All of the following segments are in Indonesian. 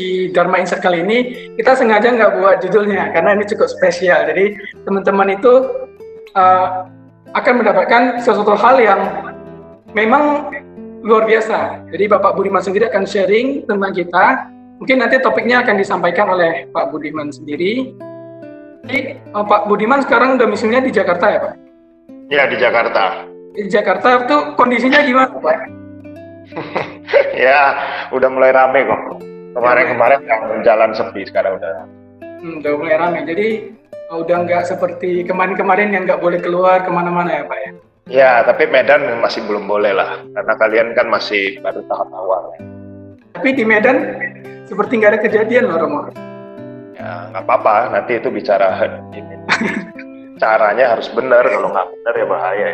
di Dharma Insight kali ini kita sengaja nggak buat judulnya karena ini cukup spesial. Jadi teman-teman itu uh, akan mendapatkan sesuatu hal yang memang luar biasa. Jadi Bapak Budiman sendiri akan sharing tentang kita. Mungkin nanti topiknya akan disampaikan oleh Pak Budiman sendiri. Jadi uh, Pak Budiman sekarang domisilinya di Jakarta ya Pak? Ya di Jakarta. Di Jakarta tuh kondisinya gimana Pak? ya udah mulai rame kok. Kemarin-kemarin yang jalan sepi sekarang udah. Hmm, udah mulai rame. Jadi uh, udah nggak seperti kemarin-kemarin yang nggak boleh keluar ke mana-mana ya Pak ya? Ya, tapi Medan masih belum boleh lah, karena kalian kan masih baru tahap awal. Tapi di Medan seperti nggak ada kejadian loh Romo. Ya, nggak apa-apa, nanti itu bicara ini. Caranya harus benar, kalau nggak benar ya bahaya.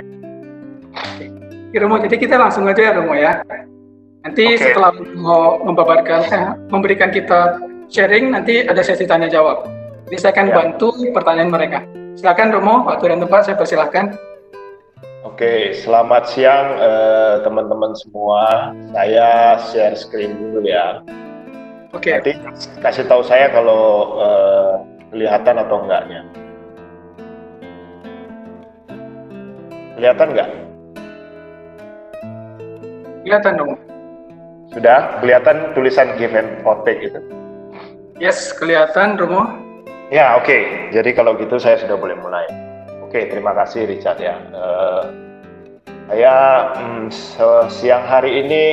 Oke, Romo, jadi kita langsung aja ya Romo ya. Nanti okay. setelah mau membabarkan, eh, memberikan kita sharing, nanti ada sesi tanya jawab. Jadi saya akan ya. bantu pertanyaan mereka. Silakan Romo, waktu dan tempat saya persilahkan. Oke, selamat siang eh, teman-teman uh, semua. Saya share screen dulu ya. Oke. Nanti kasih tahu saya kalau uh, kelihatan atau enggaknya. Kelihatan enggak? Kelihatan dong. Sudah kelihatan tulisan give and take itu. Yes, kelihatan Romo. Ya, oke. Okay. Jadi kalau gitu saya sudah boleh mulai. Oke, okay, terima kasih Richard ya. Uh, saya hmm, siang hari ini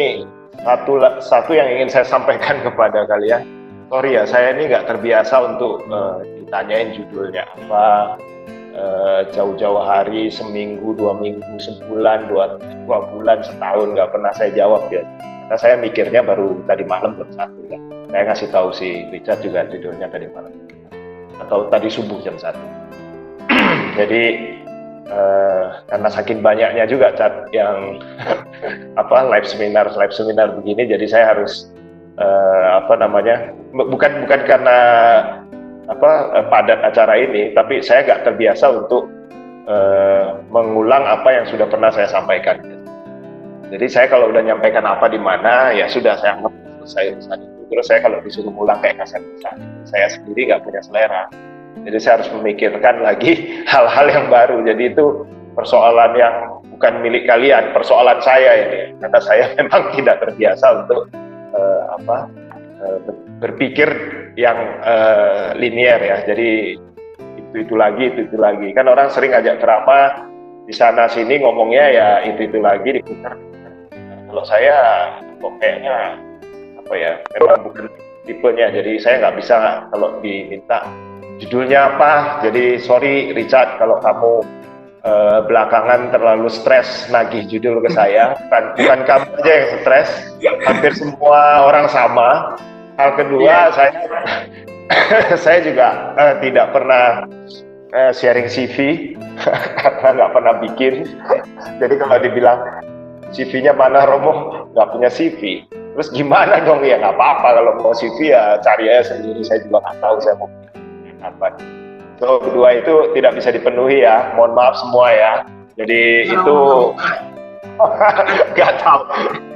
satu satu yang ingin saya sampaikan kepada kalian. Sorry ya, saya ini nggak terbiasa untuk uh, ditanyain judulnya apa uh, jauh-jauh hari, seminggu, dua minggu, sebulan, dua, dua bulan, setahun nggak pernah saya jawab ya. Karena saya mikirnya baru tadi malam jam satu ya. Saya ngasih tahu si Richard juga judulnya tadi malam atau tadi subuh jam satu. Jadi Uh, karena saking banyaknya juga cat yang apa live seminar live seminar begini jadi saya harus uh, apa namanya bukan bukan karena apa uh, padat acara ini tapi saya nggak terbiasa untuk uh, mengulang apa yang sudah pernah saya sampaikan jadi saya kalau udah nyampaikan apa di mana ya sudah saya anggap selesai urusan itu terus saya kalau disuruh ngulang kayak kasar saya sendiri nggak punya selera jadi saya harus memikirkan lagi hal-hal yang baru. Jadi itu persoalan yang bukan milik kalian, persoalan saya ini. Karena saya memang tidak terbiasa untuk uh, apa uh, berpikir yang uh, linier ya. Jadi itu itu lagi, itu itu lagi. Kan orang sering ajak drama di sana sini ngomongnya ya itu itu lagi diputar. Kalau saya kok kayaknya apa ya memang bukan tipenya. Jadi saya nggak bisa kalau diminta judulnya apa. Jadi sorry Richard kalau kamu uh, belakangan terlalu stres nagih judul ke saya. Bukan, bukan kamu aja yang stres, hampir semua orang sama. Hal kedua, yeah. saya saya juga uh, tidak pernah uh, sharing CV karena nggak pernah bikin. Jadi kalau dibilang CV-nya mana Romo nggak punya CV. Terus gimana dong ya nggak apa-apa kalau mau CV ya cari aja sendiri. Saya juga nggak tahu saya mau apa. So kedua itu tidak bisa dipenuhi ya. Mohon maaf semua ya. Jadi itu nggak tahu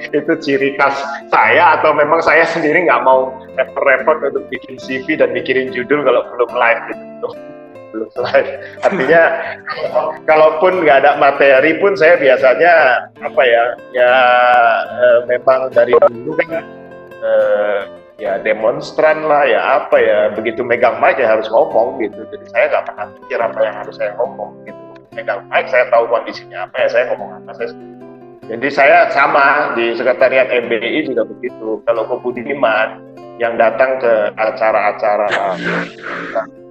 itu ciri khas saya atau memang saya sendiri nggak mau repot-repot untuk bikin CV dan mikirin judul kalau belum live gitu belum live artinya kalaupun nggak ada materi pun saya biasanya apa ya ya eh, memang dari dulu kan eh, ya demonstran lah ya apa ya begitu megang mic ya harus ngomong gitu. Jadi saya nggak pernah pikir apa yang harus saya ngomong gitu. Megang mic saya tahu kondisinya apa ya saya ngomong apa saya jadi saya sama di sekretariat MBI juga begitu. Kalau kebudiman yang datang ke acara-acara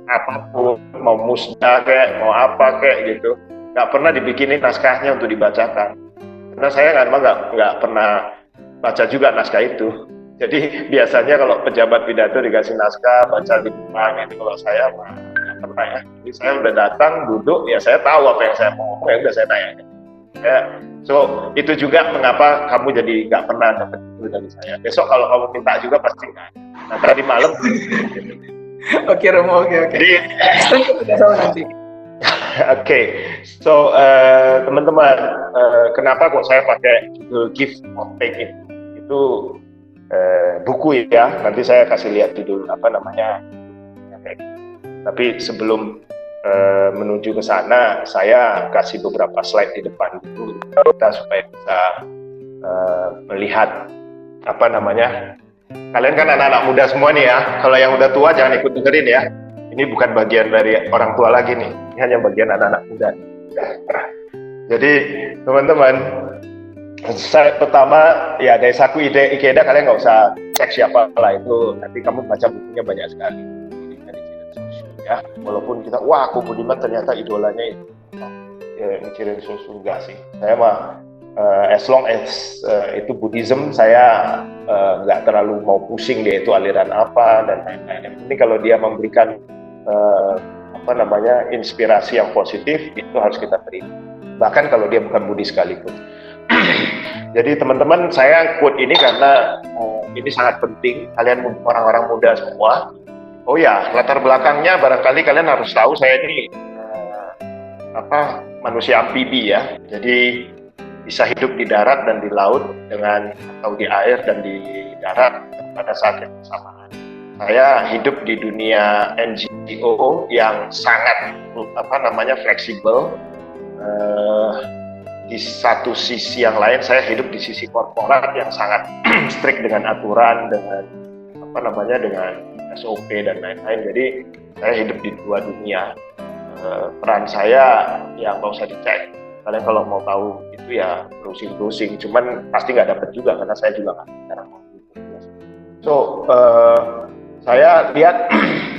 apa pun mau musda kayak mau apa kayak gitu nggak pernah dibikinin naskahnya untuk dibacakan karena saya kan nggak nggak pernah baca juga naskah itu jadi biasanya kalau pejabat pidato dikasih naskah baca di depan itu kalau saya nggak pernah ya. Jadi saya udah datang duduk ya saya tahu apa yang saya mau ngomong ya udah saya tanya. Ya, so itu juga mengapa kamu jadi nggak pernah dapat itu dari saya. Besok kalau kamu minta juga pasti nggak. Nah tadi malam. oke Romo, oke oke. Jadi nanti. Oke, okay. so uh, teman-teman, uh, kenapa kok saya pakai judul gift of take it? Itu uh, buku ya. Nanti saya kasih lihat judul apa namanya. Tapi sebelum uh, menuju ke sana, saya kasih beberapa slide di depan dulu kita supaya bisa uh, melihat apa namanya. Kalian kan anak-anak muda semua nih ya. Kalau yang udah tua jangan ikut dengerin ya. Ini bukan bagian dari orang tua lagi nih. Ini hanya bagian anak-anak muda. Jadi teman-teman, saya pertama ya dari saku ide Ikeda kalian nggak usah cek siapa lah itu nanti kamu baca bukunya banyak sekali ya walaupun kita wah aku Budiman ternyata idolanya itu ya Nichiren Shoshu enggak sih saya mah uh, as long as uh, itu Buddhism saya uh, nggak terlalu mau pusing dia itu aliran apa dan lain-lain. Penting kalau dia memberikan uh, apa namanya inspirasi yang positif itu harus kita terima. Bahkan kalau dia bukan Budi sekalipun. Jadi teman-teman saya quote ini karena uh, ini sangat penting. Kalian orang-orang muda semua. Oh ya latar belakangnya barangkali kalian harus tahu saya ini uh, apa manusia amfibi ya. Jadi bisa hidup di darat dan di laut dengan atau di air dan di darat pada saat yang bersamaan. Saya hidup di dunia NGO yang sangat apa namanya fleksibel. Uh, di satu sisi yang lain saya hidup di sisi korporat yang sangat strict dengan aturan dengan apa namanya dengan SOP dan lain-lain. Jadi saya hidup di dua dunia. Uh, peran saya yang nggak usah dicek. Kalian kalau mau tahu itu ya browsing browsing cuman pasti nggak dapat juga karena saya juga nggak bicara so uh, saya lihat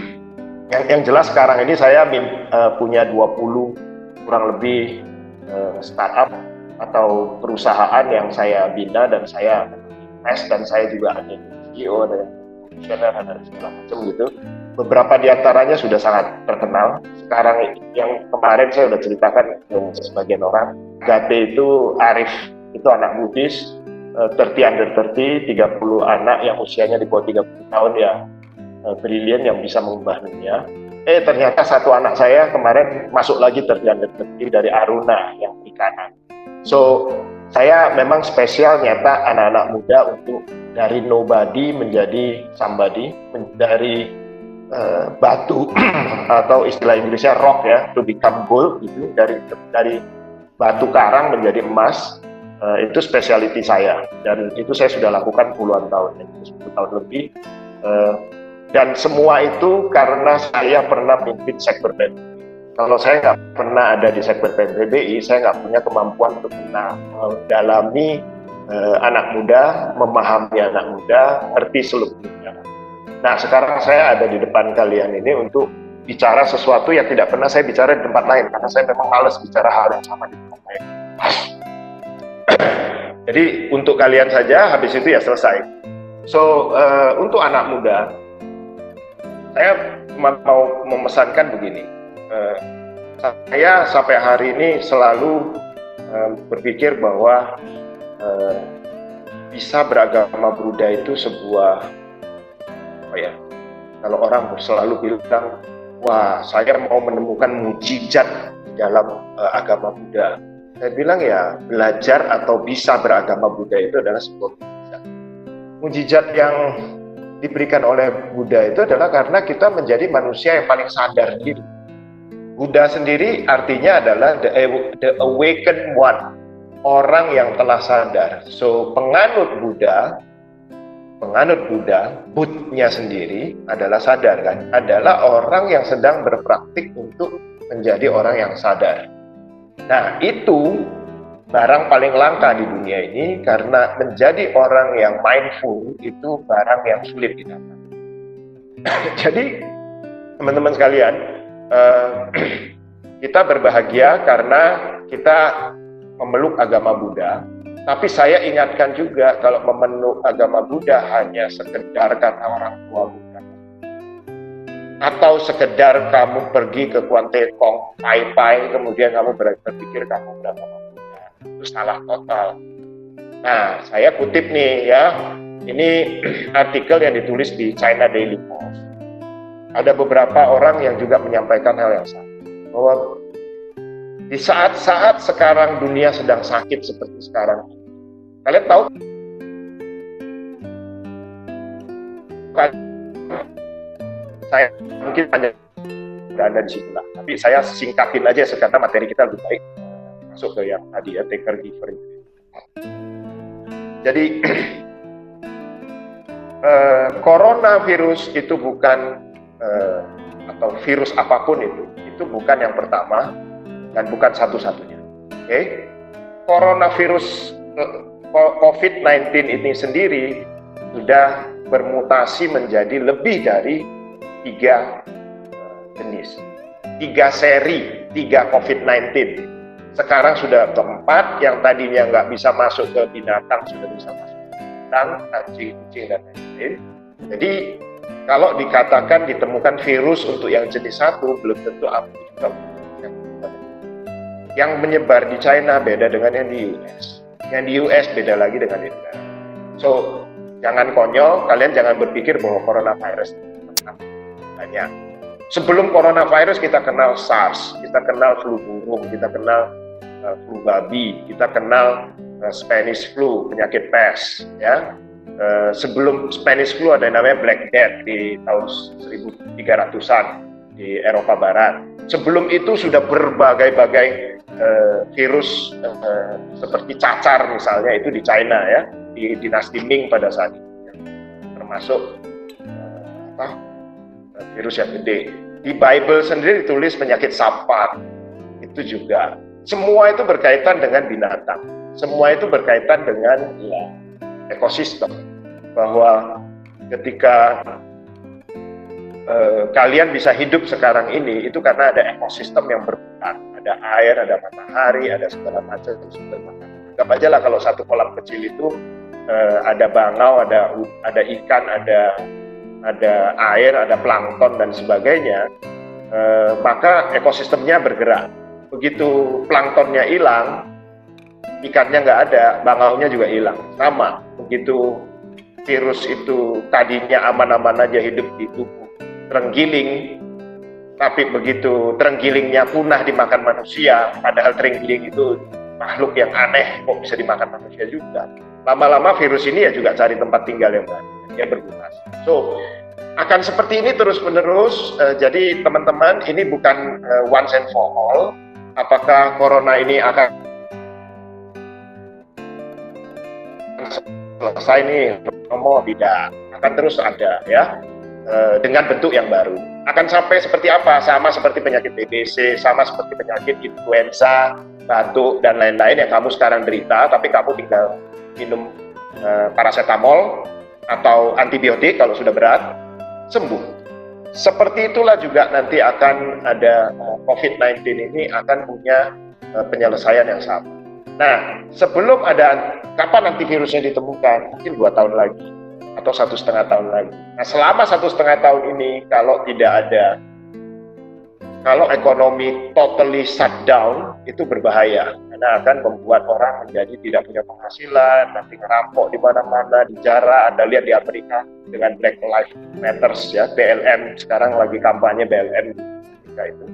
yang, yang jelas sekarang ini saya uh, punya 20 kurang lebih uh, startup atau perusahaan yang saya bina dan saya invest dan saya juga ada CEO dan dan segala macam gitu. Beberapa di antaranya sudah sangat terkenal. Sekarang yang kemarin saya sudah ceritakan ke sebagian orang, Gate itu Arif, itu anak Buddhis, 30 under 30, 30 anak yang usianya di bawah 30 tahun ya brilian yang bisa mengubah dunia. Eh ternyata satu anak saya kemarin masuk lagi terjadi dari Aruna yang di kanan. So saya memang spesial nyata anak-anak muda untuk dari nobody menjadi somebody, dari uh, batu atau istilah Inggrisnya rock ya, to become gold gitu, dari dari batu karang menjadi emas. Uh, itu specialty saya dan itu saya sudah lakukan puluhan tahun, 10 tahun lebih. Uh, dan semua itu karena saya pernah pimpin sektor PBI. Kalau saya nggak pernah ada di sektor PBI, saya nggak punya kemampuan untuk mendalami uh, anak muda, memahami anak muda, ngerti seluk dunia. Nah sekarang saya ada di depan kalian ini untuk bicara sesuatu yang tidak pernah saya bicara di tempat lain karena saya memang males bicara hal yang sama di tempat lain. Jadi untuk kalian saja habis itu ya selesai. So uh, untuk anak muda saya mau memesankan begini. Uh, saya sampai hari ini selalu uh, berpikir bahwa uh, bisa beragama Buddha itu sebuah apa ya? Kalau orang selalu bilang, wah saya mau menemukan mujizat dalam uh, agama Buddha. Saya bilang ya belajar atau bisa beragama Buddha itu adalah sebuah mujizat. Mujizat yang diberikan oleh Buddha itu adalah karena kita menjadi manusia yang paling sadar diri. Buddha sendiri artinya adalah the, the awakened one, orang yang telah sadar. So penganut Buddha, penganut Buddha, Buddhnya sendiri adalah sadar kan, adalah orang yang sedang berpraktik untuk menjadi orang yang sadar. Nah itu barang paling langka di dunia ini karena menjadi orang yang mindful itu barang yang sulit didapat. Jadi teman-teman sekalian, uh, kita berbahagia karena kita memeluk agama Buddha. Tapi saya ingatkan juga kalau memeluk agama Buddha hanya sekedar kata orang tua Buddha. Atau sekedar kamu pergi ke Kuante Kong, Pai Pai, kemudian kamu berpikir kamu beragama itu salah total. Nah, saya kutip nih ya, ini artikel yang ditulis di China Daily Post. Ada beberapa orang yang juga menyampaikan hal yang sama, bahwa di saat-saat sekarang dunia sedang sakit seperti sekarang, kalian tahu saya mungkin hanya berada di situ lah. Tapi saya singkatin aja karena materi kita lebih baik masuk ke yang tadi ya taker giver. Jadi eh, coronavirus itu bukan eh, atau virus apa pun itu, itu bukan yang pertama dan bukan satu-satunya. Oke, okay? coronavirus eh, COVID-19 ini sendiri sudah bermutasi menjadi lebih dari tiga eh, jenis, tiga seri, tiga COVID-19. Sekarang sudah keempat, yang tadinya nggak bisa masuk ke binatang sudah bisa masuk ke binatang, anjing, kucing dan lain-lain. Jadi kalau dikatakan ditemukan virus untuk yang jenis satu, belum tentu apa yang menyebar di China beda dengan yang di US. Yang di US beda lagi dengan di negara. So, jangan konyol, kalian jangan berpikir bahwa coronavirus banyak. Sebelum coronavirus kita kenal SARS, kita kenal flu burung, kita kenal uh, flu babi, kita kenal uh, Spanish flu, penyakit pes, ya Eh, sebelum Spanish flu ada yang namanya Black Death di tahun 1300-an di Eropa Barat. Sebelum itu sudah berbagai-bagai uh, virus uh, seperti cacar misalnya itu di China ya, di dinasti Ming pada saat itu. Ya. Termasuk apa, virus yang gede. Di Bible sendiri ditulis penyakit sampar. Itu juga. Semua itu berkaitan dengan binatang. Semua itu berkaitan dengan ya, ekosistem bahwa ketika eh, kalian bisa hidup sekarang ini itu karena ada ekosistem yang berputar ada air ada matahari ada segala macam sumber makanan anggap aja lah kalau satu kolam kecil itu eh, ada bangau ada ada ikan ada ada air ada plankton dan sebagainya eh, maka ekosistemnya bergerak begitu planktonnya hilang ikannya nggak ada, bangaunya juga hilang. Sama, begitu virus itu tadinya aman-aman aja hidup di tubuh terenggiling, tapi begitu terenggilingnya punah dimakan manusia, padahal terenggiling itu makhluk yang aneh kok bisa dimakan manusia juga. Lama-lama virus ini ya juga cari tempat tinggal yang baru, dia bermutasi. So, akan seperti ini terus-menerus. Uh, jadi teman-teman, ini bukan uh, once and for all. Apakah corona ini akan selesai nih ngomong tidak akan terus ada ya e, dengan bentuk yang baru. Akan sampai seperti apa? Sama seperti penyakit TBC sama seperti penyakit influenza batuk dan lain-lain yang kamu sekarang derita tapi kamu tinggal minum e, paracetamol atau antibiotik kalau sudah berat sembuh. Seperti itulah juga nanti akan ada e, COVID-19 ini akan punya penyelesaian yang sama. Nah, sebelum ada kapan nanti virusnya ditemukan, mungkin dua tahun lagi atau satu setengah tahun lagi. Nah, selama satu setengah tahun ini, kalau tidak ada, kalau ekonomi totally shutdown, itu berbahaya karena akan membuat orang menjadi tidak punya penghasilan, nanti ngerampok di mana-mana, di jarak. Anda lihat di Amerika dengan Black Lives Matters ya, BLM sekarang lagi kampanye BLM Amerika itu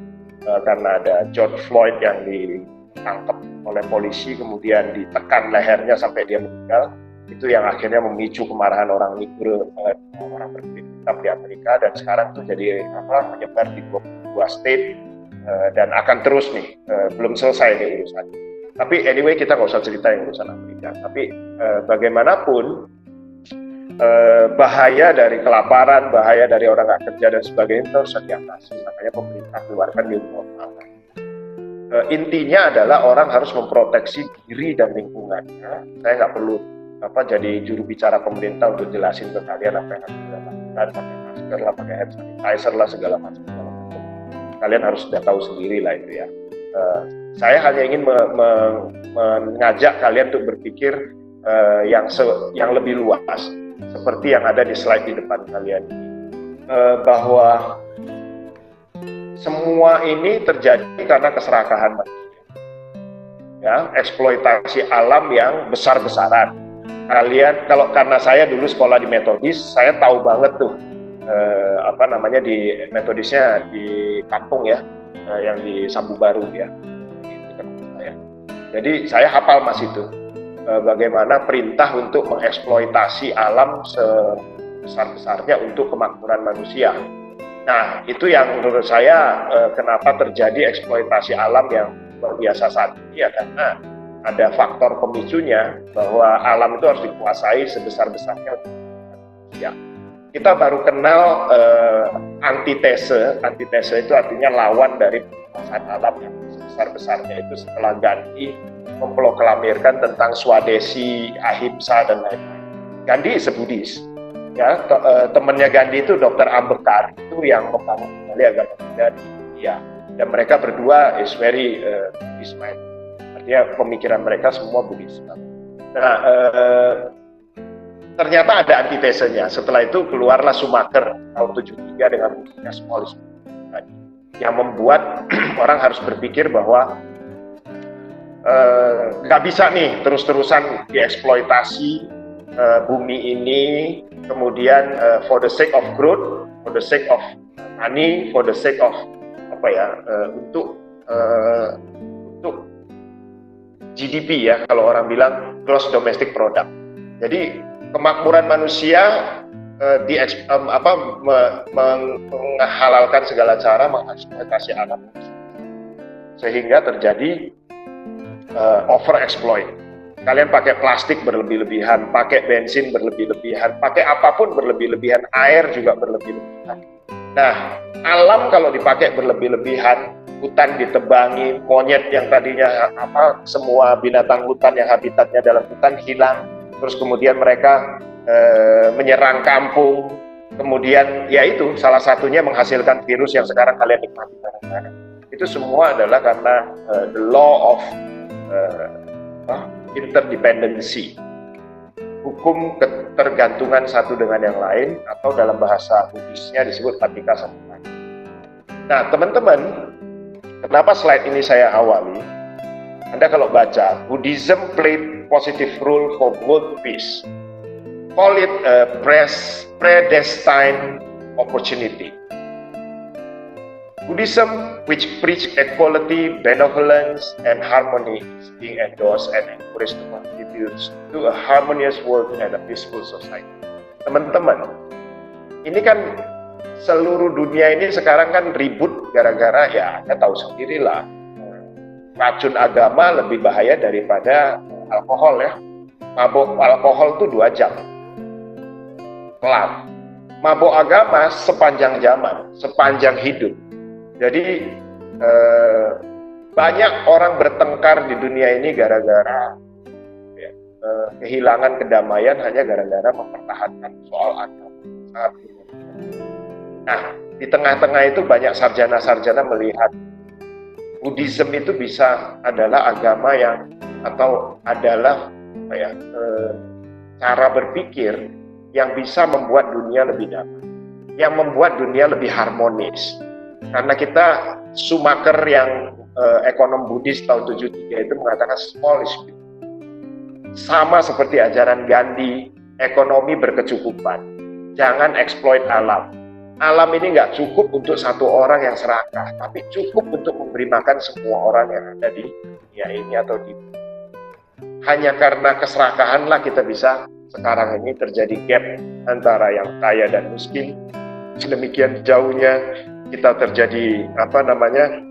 uh, karena ada George Floyd yang di ditangkap oleh polisi kemudian ditekan lehernya sampai dia meninggal itu yang akhirnya memicu kemarahan orang Negro eh, orang berkulit hitam di Amerika dan sekarang itu jadi apa menyebar di dua state eh, dan akan terus nih eh, belum selesai nih urusan. Tapi anyway kita nggak usah cerita yang urusan Amerika. Tapi bagaimanapun bahaya dari kelaparan bahaya dari orang nggak kerja dan sebagainya itu harus diatasi. Makanya pemerintah keluarkan rumah uh, intinya adalah orang harus memproteksi diri dan lingkungannya. Saya nggak perlu apa jadi juru bicara pemerintah untuk jelasin ke kalian apa yang harus kita lakukan, pakai masker lah, pakai hand sanitizer lah segala macam. Kalian harus sudah tahu sendiri lah itu ya. Uh, saya hanya ingin me me mengajak kalian untuk berpikir uh, yang se yang lebih luas, seperti yang ada di slide di depan kalian uh, bahwa semua ini terjadi karena keserakahan manusia. Ya, eksploitasi alam yang besar-besaran. Kalian kalau karena saya dulu sekolah di metodis, saya tahu banget tuh eh, apa namanya di metodisnya di kampung ya, eh, yang di Sambu Baru ya. Jadi saya hafal mas itu eh, bagaimana perintah untuk mengeksploitasi alam se sebesar-besarnya untuk kemakmuran manusia. Nah, itu yang menurut saya eh, kenapa terjadi eksploitasi alam yang luar biasa saat ini ya karena ada faktor pemicunya bahwa alam itu harus dikuasai sebesar-besarnya ya kita baru kenal uh, antitese. Antitese itu artinya lawan dari penguasaan alam yang sebesar-besarnya itu setelah Gandhi memproklamirkan tentang Swadesi, Ahimsa dan lain-lain. Gandhi is Buddhist. Ya, te uh, temannya Gandhi itu Dr. Ambekar itu yang membangun kembali agama Buddha di India. Dan mereka berdua is very uh, Buddhist mind. Artinya pemikiran mereka semua Buddhis. Nah, uh, ternyata ada antitesenya. Setelah itu keluarlah Sumaker tahun 73 dengan bukunya Smolis yang membuat orang harus berpikir bahwa eh, nggak uh, bisa nih terus-terusan dieksploitasi uh, bumi ini kemudian uh, for the sake of growth, for the sake of money, for the sake of apa ya uh, untuk untuk GDP ya kalau orang bilang gross domestic product. Jadi kemakmuran manusia uh, di um, apa me, menghalalkan segala cara mengeksploitasi alam sehingga terjadi uh, over exploit. Kalian pakai plastik berlebih-lebihan, pakai bensin berlebih-lebihan, pakai apa pun berlebih-lebihan, air juga berlebih-lebihan. Nah, alam kalau dipakai berlebih-lebihan, hutan ditebangi, monyet yang tadinya apa semua binatang hutan yang habitatnya dalam hutan hilang, terus kemudian mereka e, menyerang kampung, kemudian ya itu salah satunya menghasilkan virus yang sekarang kalian nikmati. Itu semua adalah karena e, the law of e, interdependency, hukum ketergantungan satu dengan yang lain atau dalam bahasa Buddhisnya disebut patika samupana. Nah, teman-teman, kenapa slide ini saya awali? Anda kalau baca, Buddhism played positive role for world peace. Call it a predestined opportunity. Buddhism, which preach equality, benevolence, and harmony, is being endorsed and encouraged to contribute to a harmonious world and a peaceful society. Teman-teman, ini kan seluruh dunia ini sekarang kan ribut gara-gara ya Anda tahu sendirilah racun agama lebih bahaya daripada alkohol ya. Mabuk alkohol itu dua jam. Kelar. Mabuk agama sepanjang zaman, sepanjang hidup. Jadi eh, banyak orang bertengkar di dunia ini gara-gara eh, kehilangan kedamaian hanya gara-gara mempertahankan soal agama. Nah, di tengah-tengah itu banyak sarjana-sarjana melihat Buddhism itu bisa adalah agama yang atau adalah ya, e, cara berpikir yang bisa membuat dunia lebih damai, yang membuat dunia lebih harmonis. Karena kita Sumaker yang e, ekonom Buddhis tahun 73 itu mengatakan small is. Sama seperti ajaran Gandhi, ekonomi berkecukupan. Jangan exploit alam. Alam ini nggak cukup untuk satu orang yang serakah, tapi cukup untuk memberi makan semua orang yang ada di dunia ini atau di hanya karena keserakahanlah kita bisa. Sekarang ini terjadi gap antara yang kaya dan miskin. Sedemikian jauhnya kita terjadi apa namanya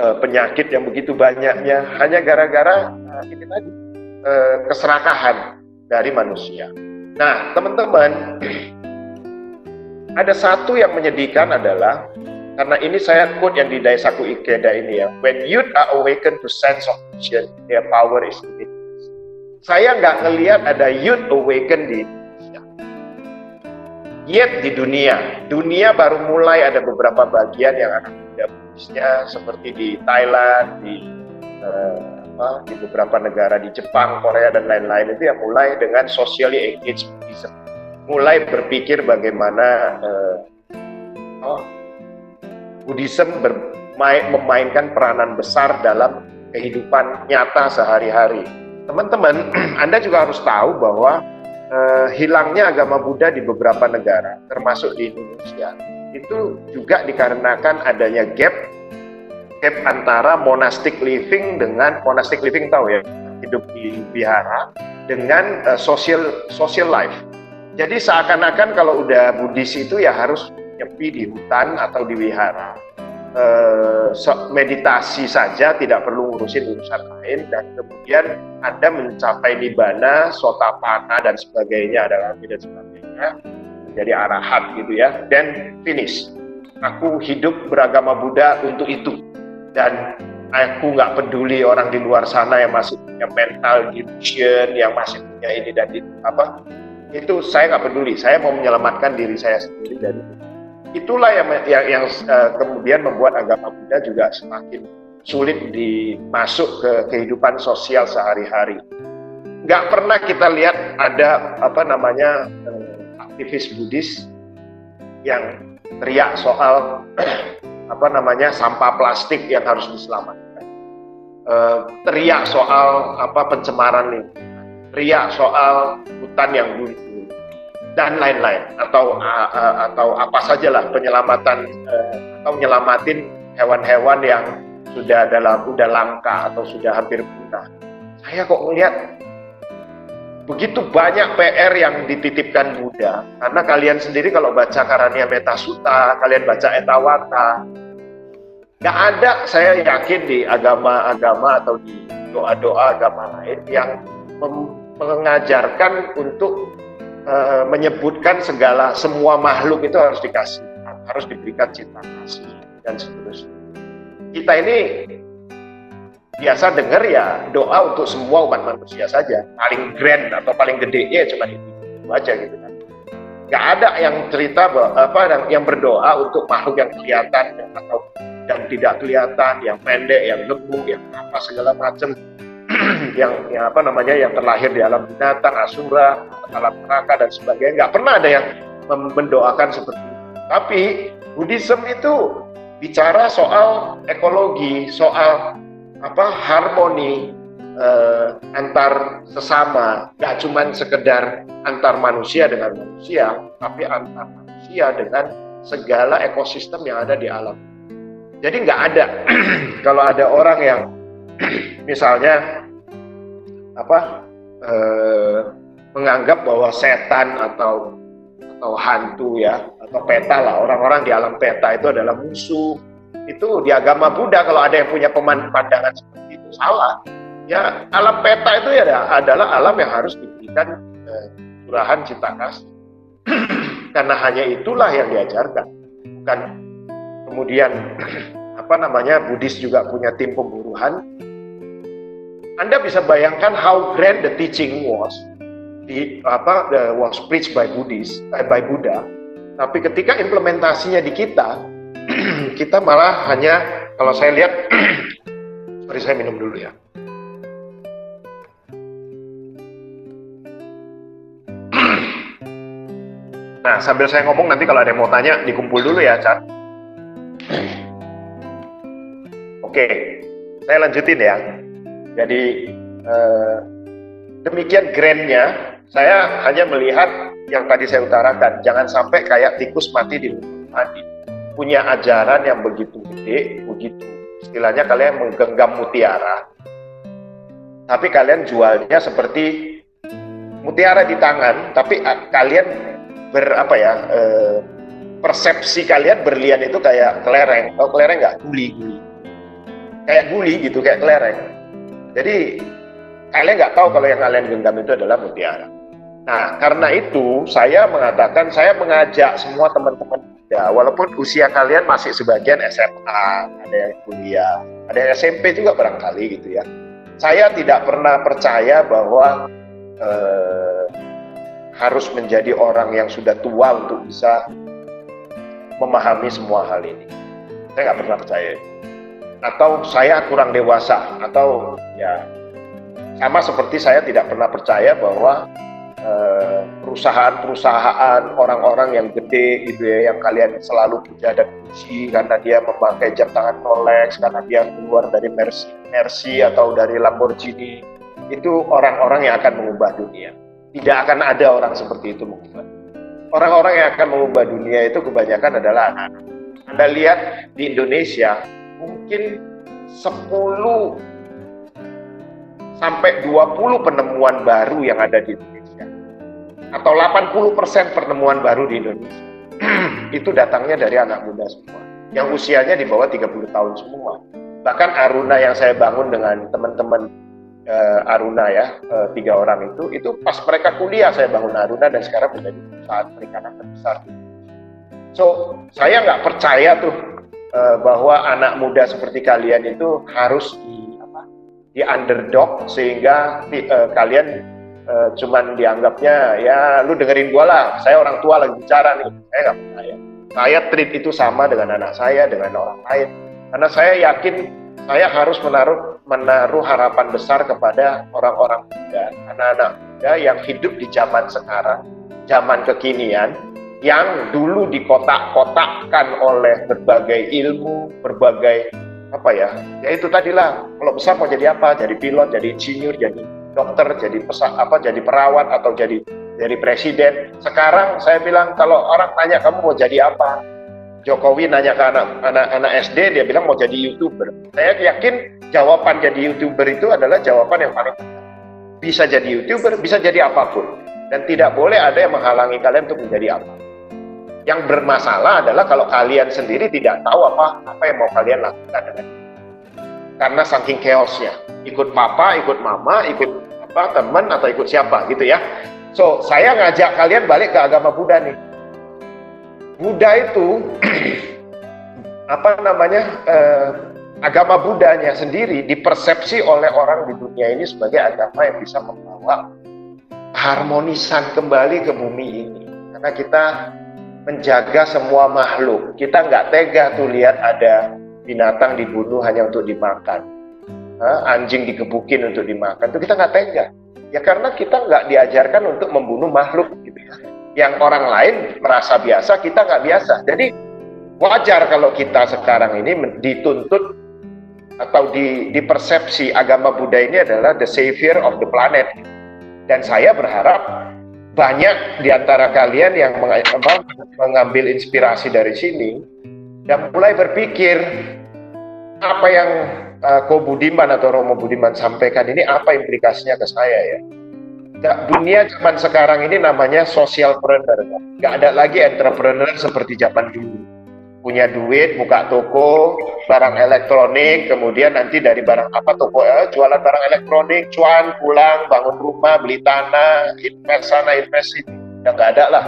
eh, penyakit yang begitu banyaknya. Hanya gara-gara eh, ini tadi eh, keserakahan dari manusia. Nah, teman-teman, ada satu yang menyedihkan adalah karena ini saya quote yang di Daisaku Ikeda ini ya. When youth are awakened to sense of mission, their power is limitless. Saya nggak ngelihat ada youth awaken di Indonesia. Yet di dunia, dunia baru mulai ada beberapa bagian yang akan muda seperti di Thailand, di uh, di beberapa negara di Jepang, Korea dan lain-lain itu yang mulai dengan socially engaged mulai berpikir bagaimana uh, oh, Buddhism bermain, memainkan peranan besar dalam kehidupan nyata sehari-hari. Teman-teman, Anda juga harus tahu bahwa uh, hilangnya agama Buddha di beberapa negara, termasuk di Indonesia, itu juga dikarenakan adanya gap gap antara monastic living dengan monastic living tahu ya hidup di wihara dengan uh, social social life jadi seakan-akan kalau udah Buddhis itu ya harus nyepi di hutan atau di wihara. E, meditasi saja tidak perlu ngurusin urusan lain dan kemudian Anda mencapai nibbana, sotapana dan sebagainya adalah dan sebagainya jadi arahat gitu ya dan finish. Aku hidup beragama Buddha untuk itu dan aku nggak peduli orang di luar sana yang masih punya mental delusion, yang masih punya ini dan itu apa itu saya nggak peduli. Saya mau menyelamatkan diri saya sendiri dari itulah yang yang, yang uh, kemudian membuat agama Buddha juga semakin sulit dimasuk ke kehidupan sosial sehari-hari. Nggak pernah kita lihat ada apa namanya uh, aktivis Buddhis yang teriak soal apa namanya sampah plastik yang harus diselamatkan. Uh, teriak soal apa pencemaran lingkungan, teriak soal hutan yang buntu dan lain-lain atau uh, uh, atau apa sajalah penyelamatan uh, atau nyelamatin hewan-hewan yang sudah dalam udah langka atau sudah hampir punah. Saya kok melihat begitu banyak PR yang dititipkan Buddha karena kalian sendiri kalau baca Karania Metasuta, kalian baca Etawata, nggak ada saya yakin di agama-agama atau di doa-doa agama lain yang mengajarkan untuk uh, menyebutkan segala semua makhluk itu harus dikasih harus diberikan cinta kasih dan seterusnya. Kita ini biasa dengar ya doa untuk semua umat manusia saja. Paling grand atau paling gede ya cuma itu, itu aja gitu kan. Nggak ada yang cerita bahwa, apa yang, yang berdoa untuk makhluk yang kelihatan atau yang tidak kelihatan yang pendek yang gemuk yang apa segala macam. Yang, yang apa namanya yang terlahir di alam binatang asura alam neraka dan sebagainya. Nggak pernah ada yang mendoakan seperti itu. Tapi Buddhism itu bicara soal ekologi soal apa harmoni eh, antar sesama, nggak cuma sekedar antar manusia dengan manusia, tapi antar manusia dengan segala ekosistem yang ada di alam. Jadi nggak ada kalau ada orang yang misalnya apa eh, menganggap bahwa setan atau atau hantu ya atau peta lah orang-orang di alam peta itu adalah musuh itu di agama Buddha kalau ada yang punya pandangan seperti itu salah. Ya alam peta itu ya adalah alam yang harus diberikan eh, curahan cinta kasih. Karena hanya itulah yang diajarkan. Bukan kemudian apa namanya Buddhis juga punya tim pemburuhan. Anda bisa bayangkan how grand the teaching was di apa the, was preached by Buddhis eh, by Buddha. Tapi ketika implementasinya di kita kita malah hanya kalau saya lihat sorry saya minum dulu ya. Nah sambil saya ngomong nanti kalau ada yang mau tanya dikumpul dulu ya Chan oke saya lanjutin ya. Jadi eh, demikian grandnya saya hanya melihat yang tadi saya utarakan. Jangan sampai kayak tikus mati di mati punya ajaran yang begitu gede, begitu istilahnya kalian menggenggam mutiara, tapi kalian jualnya seperti mutiara di tangan, tapi kalian ber apa ya e, persepsi kalian berlian itu kayak kelereng, tau kelereng nggak? Guli, guli, kayak guli gitu, kayak kelereng. Jadi kalian nggak tahu kalau yang kalian genggam itu adalah mutiara. Nah, karena itu saya mengatakan saya mengajak semua teman-teman ya walaupun usia kalian masih sebagian SMA, ada yang kuliah, ada yang SMP juga barangkali gitu ya. Saya tidak pernah percaya bahwa eh, harus menjadi orang yang sudah tua untuk bisa memahami semua hal ini. Saya nggak pernah percaya. Atau saya kurang dewasa, atau ya sama seperti saya tidak pernah percaya bahwa perusahaan-perusahaan orang-orang yang gede gitu ya yang kalian selalu puja dan puji karena dia memakai jam tangan Rolex karena dia keluar dari Mercy, Mercy atau dari Lamborghini. Itu orang-orang yang akan mengubah dunia. Tidak akan ada orang seperti itu mengubah orang-orang yang akan mengubah dunia itu kebanyakan adalah anak-anak. Anda lihat di Indonesia mungkin 10 sampai 20 penemuan baru yang ada di Indonesia atau 80% pertemuan baru di Indonesia itu datangnya dari anak muda semua yang usianya di bawah 30 tahun semua. Bahkan Aruna yang saya bangun dengan teman-teman uh, Aruna ya, uh, tiga orang itu, itu pas mereka kuliah saya bangun Aruna dan sekarang menjadi perusahaan perikanan terbesar. So, saya nggak percaya tuh uh, bahwa anak muda seperti kalian itu harus di apa, di underdog sehingga uh, kalian uh, cuman dianggapnya ya lu dengerin gua lah, saya orang tua lagi bicara nih, saya nggak percaya saya treat itu sama dengan anak saya, dengan orang lain. Karena saya yakin saya harus menaruh menaruh harapan besar kepada orang-orang muda, anak-anak muda yang hidup di zaman sekarang, zaman kekinian, yang dulu dikotak-kotakkan oleh berbagai ilmu, berbagai apa ya, ya itu tadilah kalau besar mau jadi apa, jadi pilot, jadi insinyur, jadi dokter, jadi pesak apa, jadi perawat atau jadi jadi presiden. Sekarang saya bilang kalau orang tanya kamu mau jadi apa, Jokowi nanya ke anak anak anak SD dia bilang mau jadi youtuber. Saya yakin jawaban jadi youtuber itu adalah jawaban yang paling. Bisa jadi youtuber, bisa jadi apa pun, dan tidak boleh ada yang menghalangi kalian untuk menjadi apa. Yang bermasalah adalah kalau kalian sendiri tidak tahu apa apa yang mau kalian lakukan dengan karena saking chaosnya ikut papa ikut mama ikut apa teman atau ikut siapa gitu ya So, saya ngajak kalian balik ke agama Buddha nih. Buddha itu apa namanya eh, agama Buddhanya sendiri dipersepsi oleh orang di dunia ini sebagai agama yang bisa membawa harmonisan kembali ke bumi ini. Karena kita menjaga semua makhluk. Kita nggak tega tuh lihat ada binatang dibunuh hanya untuk dimakan. anjing digebukin untuk dimakan. Itu kita nggak tega. Ya karena kita nggak diajarkan untuk membunuh makhluk gitu ya. Yang orang lain merasa biasa, kita nggak biasa. Jadi wajar kalau kita sekarang ini dituntut atau di, di persepsi agama Buddha ini adalah the savior of the planet. Dan saya berharap banyak di antara kalian yang mengambil inspirasi dari sini dan mulai berpikir apa yang uh, Ko Budiman atau Romo Budiman sampaikan ini apa implikasinya ke saya ya? dunia zaman sekarang ini namanya social entrepreneur. Gak ada lagi entrepreneur seperti zaman dulu. Punya duit, buka toko, barang elektronik, kemudian nanti dari barang apa toko eh, jualan barang elektronik, cuan, pulang, bangun rumah, beli tanah, invest sana, invest sini. Udah gak ada lah.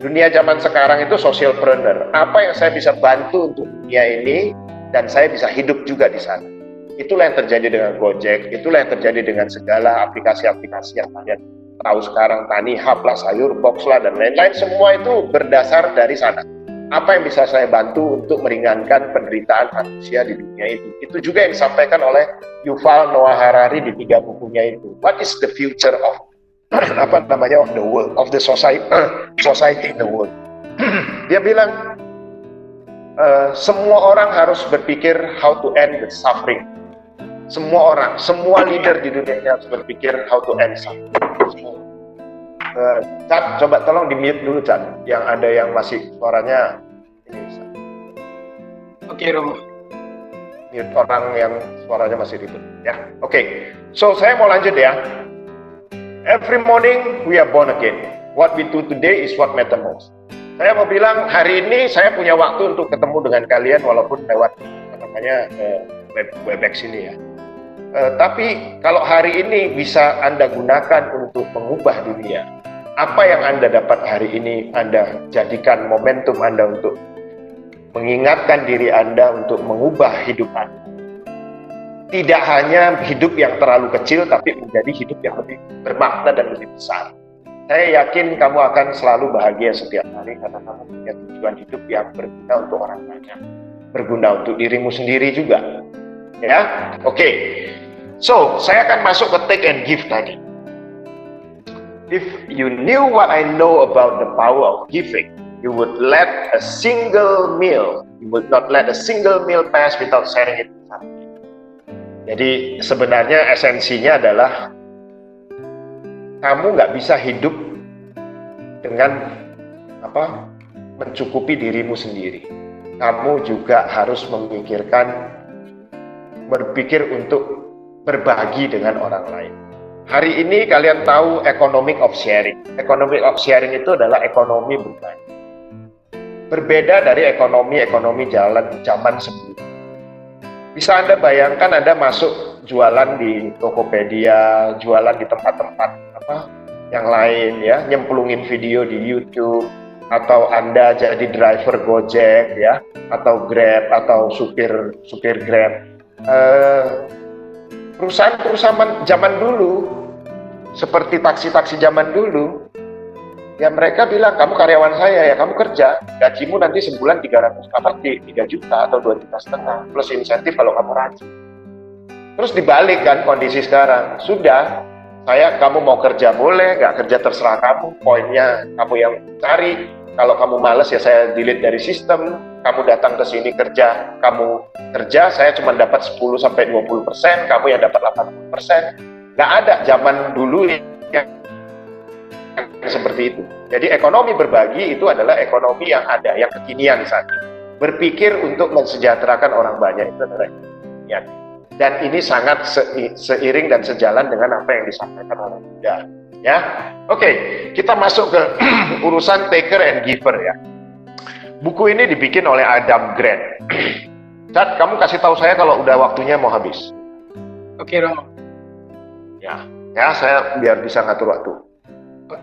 Dunia zaman sekarang itu social entrepreneur. Apa yang saya bisa bantu untuk dunia ini dan saya bisa hidup juga di sana. Itulah yang terjadi dengan Gojek, itulah yang terjadi dengan segala aplikasi-aplikasi yang kalian tahu sekarang, Tani Hub lah, Sayur Box lah, dan lain-lain. Semua itu berdasar dari sana. Apa yang bisa saya bantu untuk meringankan penderitaan manusia di dunia itu? Itu juga yang disampaikan oleh Yuval Noah Harari di tiga bukunya itu. What is the future of apa namanya of the world, of the society, society in the world? Dia bilang uh, semua orang harus berpikir how to end the suffering. Semua orang, semua leader di dunia ini harus berpikir how to end suffering. Uh, Chan, coba tolong di mute dulu Chan, yang ada yang masih suaranya ini. Oke okay, Romo. Mute orang yang suaranya masih ribut ya. Oke, okay. so saya mau lanjut ya. Every morning we are born again. What we do today is what matters most. Saya mau bilang hari ini saya punya waktu untuk ketemu dengan kalian walaupun lewat namanya uh, web webex ini ya. Uh, tapi kalau hari ini bisa Anda gunakan untuk mengubah dunia, apa yang Anda dapat hari ini Anda jadikan momentum Anda untuk mengingatkan diri Anda untuk mengubah hidup Anda. Tidak hanya hidup yang terlalu kecil, tapi menjadi hidup yang lebih bermakna dan lebih besar. Saya yakin kamu akan selalu bahagia setiap hari karena kamu punya tujuan hidup yang berguna untuk orang banyak. Berguna untuk dirimu sendiri juga. Ya, oke. Okay. So, saya akan masuk ke take and give tadi. If you knew what I know about the power of giving, you would let a single meal, you would not let a single meal pass without sharing it Jadi sebenarnya esensinya adalah kamu nggak bisa hidup dengan apa mencukupi dirimu sendiri. Kamu juga harus memikirkan berpikir untuk berbagi dengan orang lain. hari ini kalian tahu economic of sharing. Economic of sharing itu adalah ekonomi berbagi. Berbeda dari ekonomi-ekonomi jalan zaman sebelumnya. Bisa Anda bayangkan Anda masuk jualan di Tokopedia, jualan di tempat-tempat apa yang lain ya, nyemplungin video di YouTube atau Anda jadi driver Gojek ya, atau Grab atau supir supir Grab. Eh, perusahaan-perusahaan zaman dulu seperti taksi-taksi zaman dulu, ya mereka bilang kamu karyawan saya ya kamu kerja. Gajimu nanti sebulan 300 apa 3 juta atau 2 juta setengah plus insentif kalau kamu rajin. Terus dibalik kan kondisi sekarang. Sudah saya kamu mau kerja boleh nggak kerja terserah kamu. Poinnya kamu yang cari. Kalau kamu males ya saya delete dari sistem. Kamu datang ke sini kerja kamu kerja saya cuma dapat 10 sampai 20 persen kamu yang dapat 80 persen. Nggak ada zaman dulu yang seperti itu. Jadi ekonomi berbagi itu adalah ekonomi yang ada, yang kekinian saat ini. Berpikir untuk mensejahterakan orang banyak itu adalah kekinian. Dan ini sangat se seiring dan sejalan dengan apa yang disampaikan oleh Buddha. Ya, oke, kita masuk ke urusan taker and giver ya. Buku ini dibikin oleh Adam Grant. Cat, kamu kasih tahu saya kalau udah waktunya mau habis. Oke, Romo. Ya, ya saya biar bisa ngatur waktu.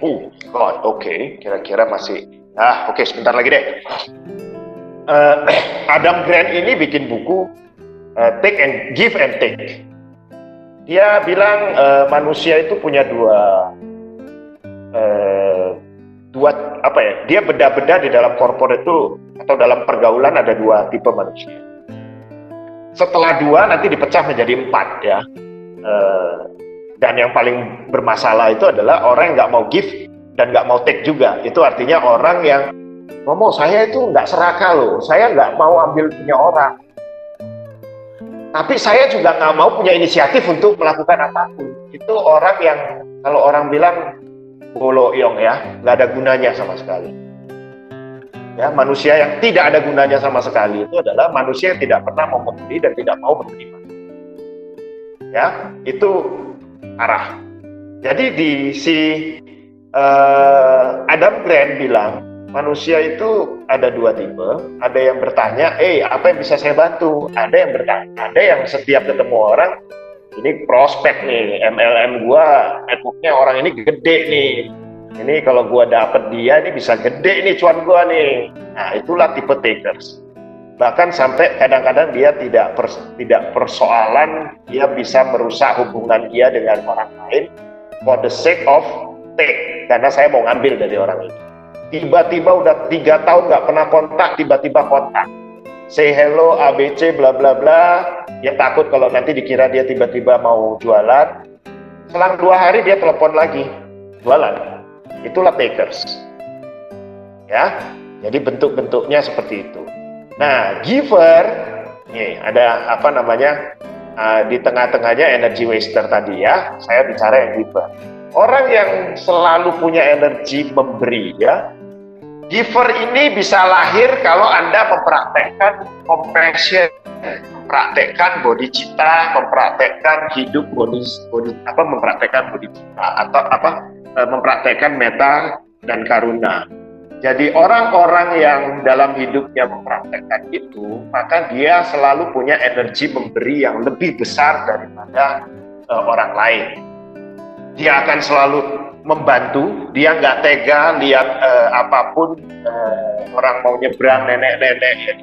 Oh, God, oke, okay. kira-kira masih. Ah, oke, okay, sebentar lagi deh. Uh, Adam Grant ini bikin buku uh, Take and Give and Take. Dia bilang uh, manusia itu punya dua uh, dua apa ya? Dia beda-beda di dalam korporat itu atau dalam pergaulan ada dua tipe manusia. Setelah dua nanti dipecah menjadi empat ya. Uh, dan yang paling bermasalah itu adalah orang yang nggak mau give dan nggak mau take juga. Itu artinya orang yang ngomong saya itu nggak serakah loh, saya nggak mau ambil punya orang. Tapi saya juga nggak mau punya inisiatif untuk melakukan apa pun. Itu orang yang kalau orang bilang boloyong ya, nggak ada gunanya sama sekali. Ya, manusia yang tidak ada gunanya sama sekali itu adalah manusia yang tidak pernah mau memberi dan tidak mau menerima. Ya, itu arah. Jadi di si uh, Adam Grant bilang manusia itu ada dua tipe. Ada yang bertanya, eh apa yang bisa saya bantu? Ada yang bertanya, ada yang setiap ketemu orang ini prospek nih MLM gua networknya orang ini gede nih ini kalau gua dapet dia ini bisa gede nih cuan gua nih nah itulah tipe takers bahkan sampai kadang-kadang dia tidak pers tidak persoalan dia bisa merusak hubungan dia dengan orang lain for the sake of take. Karena saya mau ngambil dari orang ini. Tiba-tiba udah tiga tahun nggak pernah kontak tiba-tiba kontak. Say hello ABC bla bla bla. Ya takut kalau nanti dikira dia tiba-tiba mau jualan. Selang dua hari dia telepon lagi. Jualan. Itulah takers. Ya? Jadi bentuk-bentuknya seperti itu Nah, giver, nih ada apa namanya uh, di tengah-tengahnya energy waster tadi ya. Saya bicara yang giver. Orang yang selalu punya energi memberi ya. Giver ini bisa lahir kalau Anda mempraktekkan compassion, mempraktekkan body cita, mempraktekkan hidup body, body apa mempraktekkan body cita atau apa eh, mempraktekkan meta dan karuna. Jadi orang-orang yang dalam hidupnya mempraktekkan itu, maka dia selalu punya energi memberi yang lebih besar daripada uh, orang lain. Dia akan selalu membantu, dia nggak tega lihat uh, apa pun uh, orang mau nyebrang nenek-nenek ya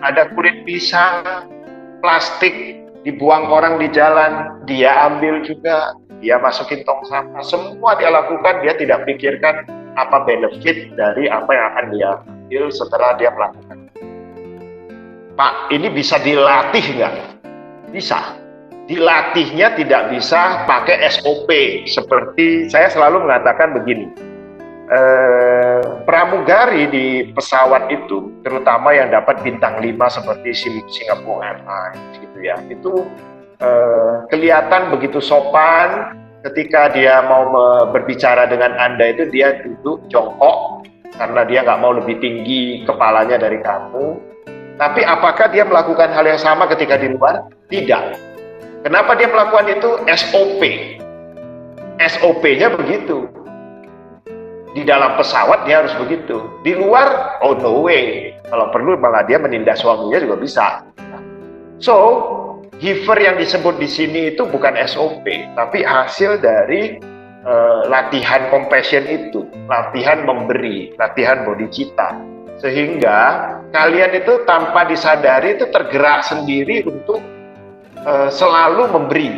Ada kulit pisang, plastik dibuang orang di jalan, dia ambil juga, dia masukin tong sampah, semua dia lakukan, dia tidak pikirkan apa benefit dari apa yang akan dia ambil setelah dia melakukan. Pak, ini bisa dilatih nggak? Bisa. Dilatihnya tidak bisa pakai SOP seperti saya selalu mengatakan begini. Eh, pramugari di pesawat itu, terutama yang dapat bintang 5 seperti Singapore Airlines gitu ya, itu eh, kelihatan begitu sopan, ketika dia mau berbicara dengan Anda itu dia duduk jongkok karena dia nggak mau lebih tinggi kepalanya dari kamu. Tapi apakah dia melakukan hal yang sama ketika di luar? Tidak. Kenapa dia melakukan itu? SOP. SOP-nya begitu. Di dalam pesawat dia harus begitu. Di luar, oh no way. Kalau perlu malah dia menindas suaminya juga bisa. So, giver yang disebut di sini itu bukan SOP, tapi hasil dari uh, latihan compassion itu, latihan memberi, latihan bodhicitta. Sehingga kalian itu tanpa disadari itu tergerak sendiri untuk uh, selalu memberi.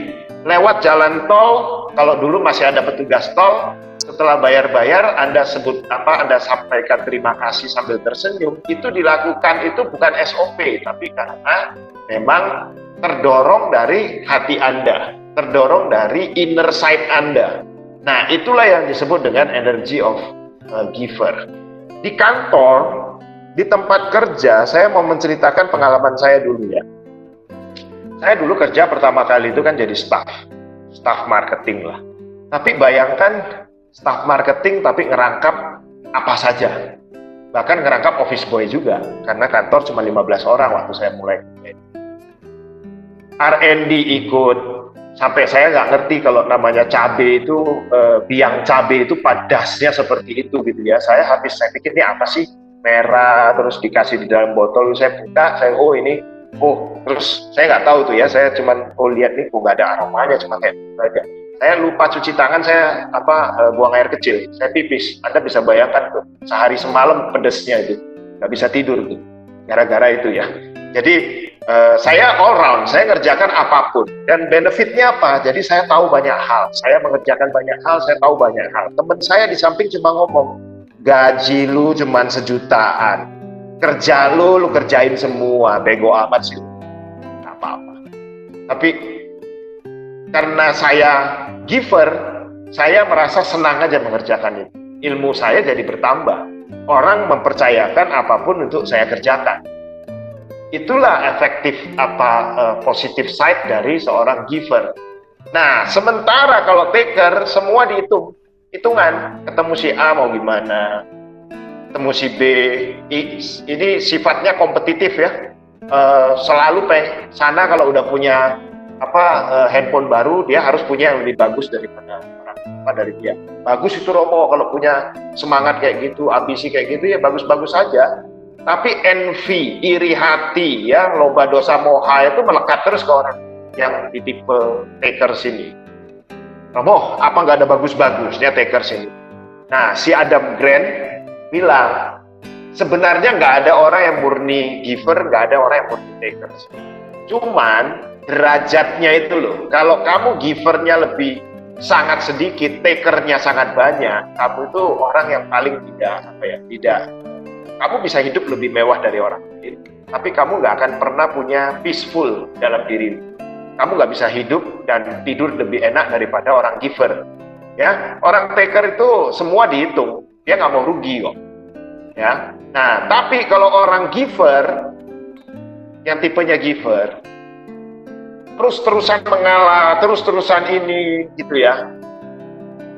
Lewat jalan tol, kalau dulu masih ada petugas tol, setelah bayar-bayar Anda sebut apa Anda sampaikan terima kasih sambil tersenyum itu dilakukan itu bukan SOP tapi karena memang terdorong dari hati Anda terdorong dari inner side Anda nah itulah yang disebut dengan energy of uh, giver di kantor di tempat kerja saya mau menceritakan pengalaman saya dulu ya saya dulu kerja pertama kali itu kan jadi staff staff marketing lah tapi bayangkan staff marketing tapi ngerangkap apa saja. Bahkan ngerangkap office boy juga, karena kantor cuma 15 orang waktu saya mulai. R&D ikut, sampai saya nggak ngerti kalau namanya cabe itu, eh, biang cabe itu padasnya seperti itu gitu ya. Saya habis, saya pikir ini apa sih? Merah, terus dikasih di dalam botol, saya buka, saya, oh ini, oh, terus saya nggak tahu tuh ya, saya cuma oh lihat nih, oh nggak ada aromanya, cuma kayak aja. Saya lupa cuci tangan saya apa uh, buang air kecil. Saya pipis. Anda bisa bayangkan tuh sehari semalam pedesnya itu. Nggak bisa tidur tuh gara-gara itu ya. Jadi uh, saya all round saya ngerjakan apa pun. Dan benefitnya apa? Jadi saya tahu banyak hal. Saya mengerjakan banyak hal saya tahu banyak hal. Teman saya di samping cuma ngomong gaji lu cuma sejutaan. Kerja lu lu kerjain semua. Bego amat sih apa-apa. Tapi karena saya giver, saya merasa senang aja mengerjakan itu. Ilmu saya jadi bertambah. Orang mempercayakan apa pun untuk saya kerjakan. Itulah efektif apa uh, positif side dari seorang giver. Nah, sementara kalau taker semua dihitung, hitungan. Ketemu si A mau gimana, ketemu si B, ini sifatnya kompetitif ya. Uh, selalu pe sana kalau udah punya apa uh, handphone baru dia harus punya yang lebih bagus daripada apa dari dia bagus itu Romo kalau punya semangat kayak gitu ambisi kayak gitu ya bagus-bagus saja tapi envy iri hati ya loba dosa moha itu melekat terus ke orang yang di tipe taker sini Romo apa nggak ada bagus-bagusnya taker sini nah si Adam Grant bilang sebenarnya nggak ada orang yang murni giver nggak ada orang yang murni taker cuman derajatnya itu loh. Kalau kamu givernya lebih sangat sedikit, takernya sangat banyak, kamu itu orang yang paling tidak apa ya, tidak. Kamu bisa hidup lebih mewah dari orang lain, tapi kamu nggak akan pernah punya peaceful dalam diri. Kamu nggak bisa hidup dan tidur lebih enak daripada orang giver. Ya, orang taker itu semua dihitung, dia nggak mau rugi kok. Ya, nah tapi kalau orang giver, yang tipenya giver, terus-terusan mengalah, terus-terusan ini gitu ya.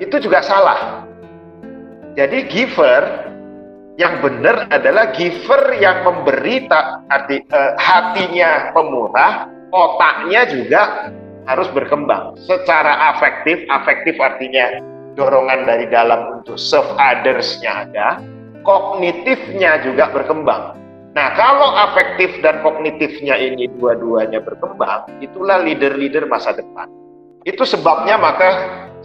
Itu juga salah. Jadi giver yang benar adalah giver yang memberi tak arti eh, hatinya pemurah, otaknya juga harus berkembang secara afektif. Afektif artinya dorongan dari dalam untuk serve others-nya ada, kognitifnya juga berkembang. Nah, kalau afektif dan kognitifnya ini dua-duanya berkembang, itulah leader-leader masa depan. Itu sebabnya maka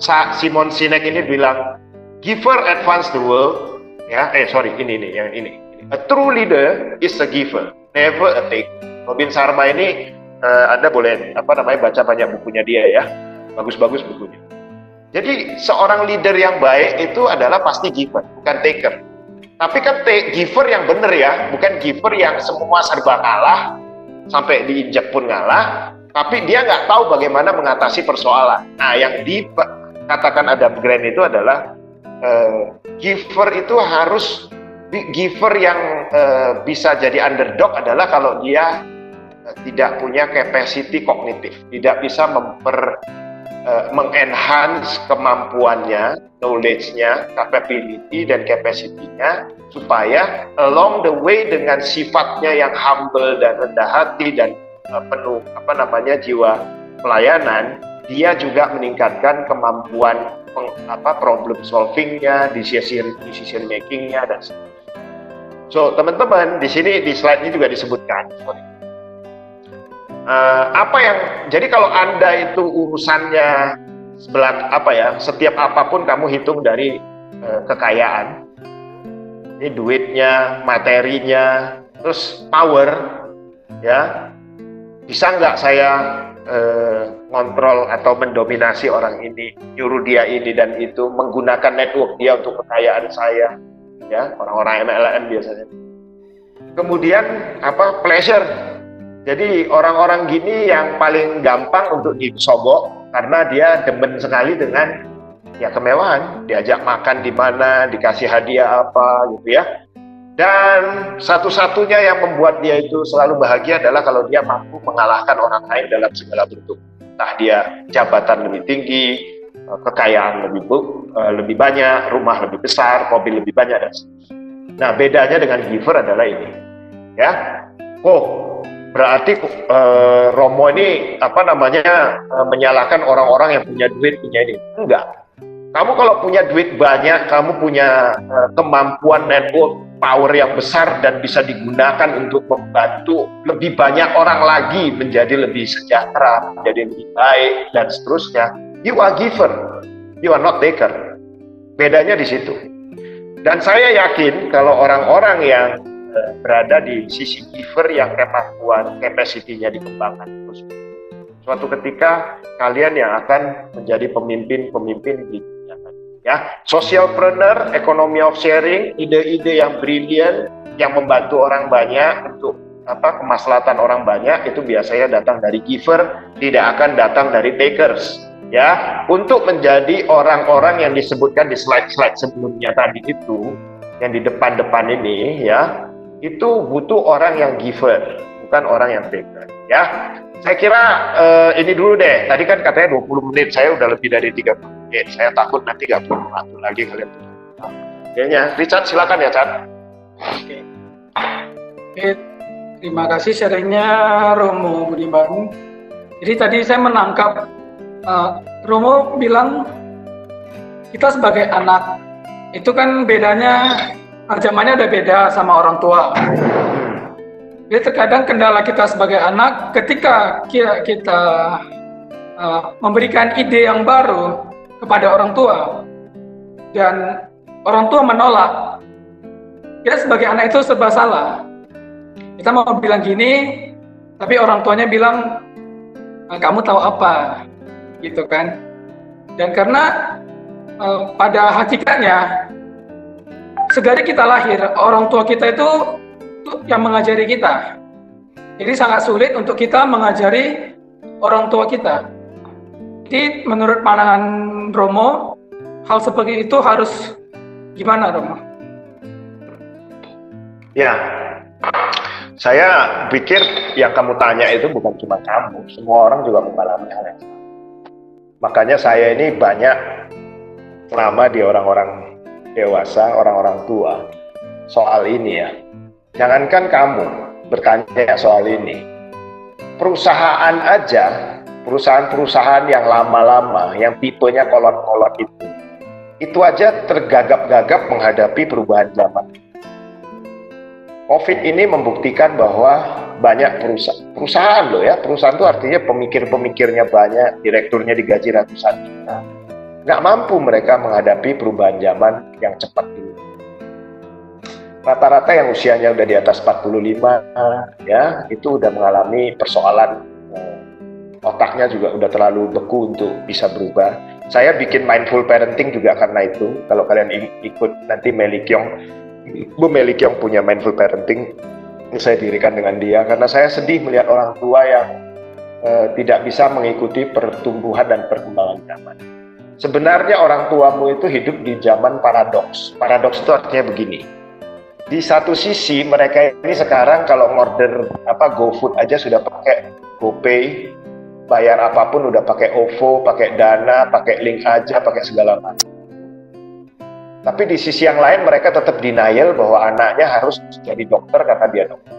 Simon Sinek ini bilang, giver advance the world. Ya, eh sorry, ini ini yang ini. A true leader is a giver, never a take. Robin Sharma ini uh, Anda boleh apa namanya baca banyak bukunya dia ya. Bagus-bagus bukunya. Jadi seorang leader yang baik itu adalah pasti giver, bukan taker. Tapi kan giver yang benar ya, bukan giver yang semua serba kalah, sampai diinjak pun ngalah, tapi dia nggak tahu bagaimana mengatasi persoalan. Nah, yang dikatakan Adam Grant itu adalah uh, giver itu harus giver yang uh, bisa jadi underdog adalah kalau dia tidak punya capacity kognitif, tidak bisa memper uh, mengenhance kemampuannya, knowledge-nya, capability dan capacity-nya supaya along the way dengan sifatnya yang humble dan rendah hati dan uh, penuh apa namanya jiwa pelayanan, dia juga meningkatkan kemampuan apa problem solvingnya, decision decision makingnya dan So teman-teman di sini di slide ini juga disebutkan. Uh, apa yang jadi kalau anda itu urusannya sebelah apa ya setiap apa pun kamu hitung dari uh, kekayaan ini duitnya materinya terus power ya bisa nggak saya uh, ngontrol atau mendominasi orang ini, nyuruh dia ini dan itu, menggunakan network dia untuk kekayaan saya, ya orang-orang MLM biasanya. Kemudian apa pleasure. Jadi orang-orang gini yang paling gampang untuk disobok karena dia demen sekali dengan ya kemewahan, diajak makan di mana, dikasih hadiah apa gitu ya. Dan satu-satunya yang membuat dia itu selalu bahagia adalah kalau dia mampu mengalahkan orang lain dalam segala bentuk. Entah dia jabatan lebih tinggi, eh, kekayaan lebih eh, lebih banyak, rumah lebih besar, mobil lebih banyak dan Nah, bedanya dengan giver adalah ini. Ya. Oh, berarti uh, Romo ini apa namanya uh, menyalahkan orang-orang yang punya duit punya ini. Enggak. Kamu kalau punya duit banyak, kamu punya uh, kemampuan network power yang besar dan bisa digunakan untuk membantu lebih banyak orang lagi menjadi lebih sejahtera, menjadi lebih baik dan seterusnya. You are giver, you are not taker. Bedanya di situ. Dan saya yakin kalau orang-orang yang uh, berada di sisi giver yang kemampuan, capacity-nya dikembangkan terus. Suatu ketika kalian yang akan menjadi pemimpin-pemimpin di ya socialpreneur economy of sharing ide-ide yang brilian yang membantu orang banyak untuk apa kemaslahatan orang banyak itu biasanya datang dari giver tidak akan datang dari takers. Ya untuk menjadi orang-orang yang disebutkan di slide-slide sebelumnya tadi itu yang di depan-depan ini ya itu butuh orang yang giver bukan orang yang taker. Ya saya kira uh, ini dulu deh. Tadi kan katanya 20 menit saya udah lebih dari 30 Oke, saya takut nanti gak perlu waktu lagi kalian. Kayaknya, Richard silakan ya, Chan. Oke. Oke, terima kasih sharingnya Romo Budiman. Jadi tadi saya menangkap uh, Romo bilang kita sebagai anak itu kan bedanya zamannya ada beda sama orang tua. Jadi terkadang kendala kita sebagai anak ketika kita, kita uh, memberikan ide yang baru kepada orang tua. Dan orang tua menolak. Kita sebagai anak itu serba salah. Kita mau bilang gini tapi orang tuanya bilang ah, kamu tahu apa? Gitu kan. Dan karena uh, pada hakikatnya segari kita lahir orang tua kita itu, itu yang mengajari kita. Jadi sangat sulit untuk kita mengajari orang tua kita jadi menurut pandangan Romo, hal seperti itu harus gimana Romo? Ya, saya pikir yang kamu tanya itu bukan cuma kamu, semua orang juga mengalami hal yang sama. Makanya saya ini banyak lama di orang-orang dewasa, orang-orang tua soal ini ya. Jangankan kamu bertanya soal ini, perusahaan aja perusahaan-perusahaan yang lama-lama, yang tipenya kolot-kolot itu, itu aja tergagap-gagap menghadapi perubahan zaman. COVID ini membuktikan bahwa banyak perusahaan, perusahaan loh ya, perusahaan itu artinya pemikir-pemikirnya banyak, direkturnya digaji ratusan juta. Nggak mampu mereka menghadapi perubahan zaman yang cepat ini. Rata-rata yang usianya udah di atas 45 ya, itu udah mengalami persoalan otaknya juga udah terlalu beku untuk bisa berubah. Saya bikin mindful parenting juga karena itu. Kalau kalian ikut nanti Meli Kyong, Bu Meli Kyong punya mindful parenting, saya dirikan dengan dia karena saya sedih melihat orang tua yang uh, tidak bisa mengikuti pertumbuhan dan perkembangan zaman. Sebenarnya orang tuamu itu hidup di zaman paradoks. Paradoks itu artinya begini. Di satu sisi mereka ini sekarang kalau order apa GoFood aja sudah pakai GoPay, bayar apa pun udah pakai OVO, pakai Dana, pakai link aja, pakai segala macam. Tapi di sisi yang lain mereka tetap denial bahwa anaknya harus jadi dokter karena dia dokter.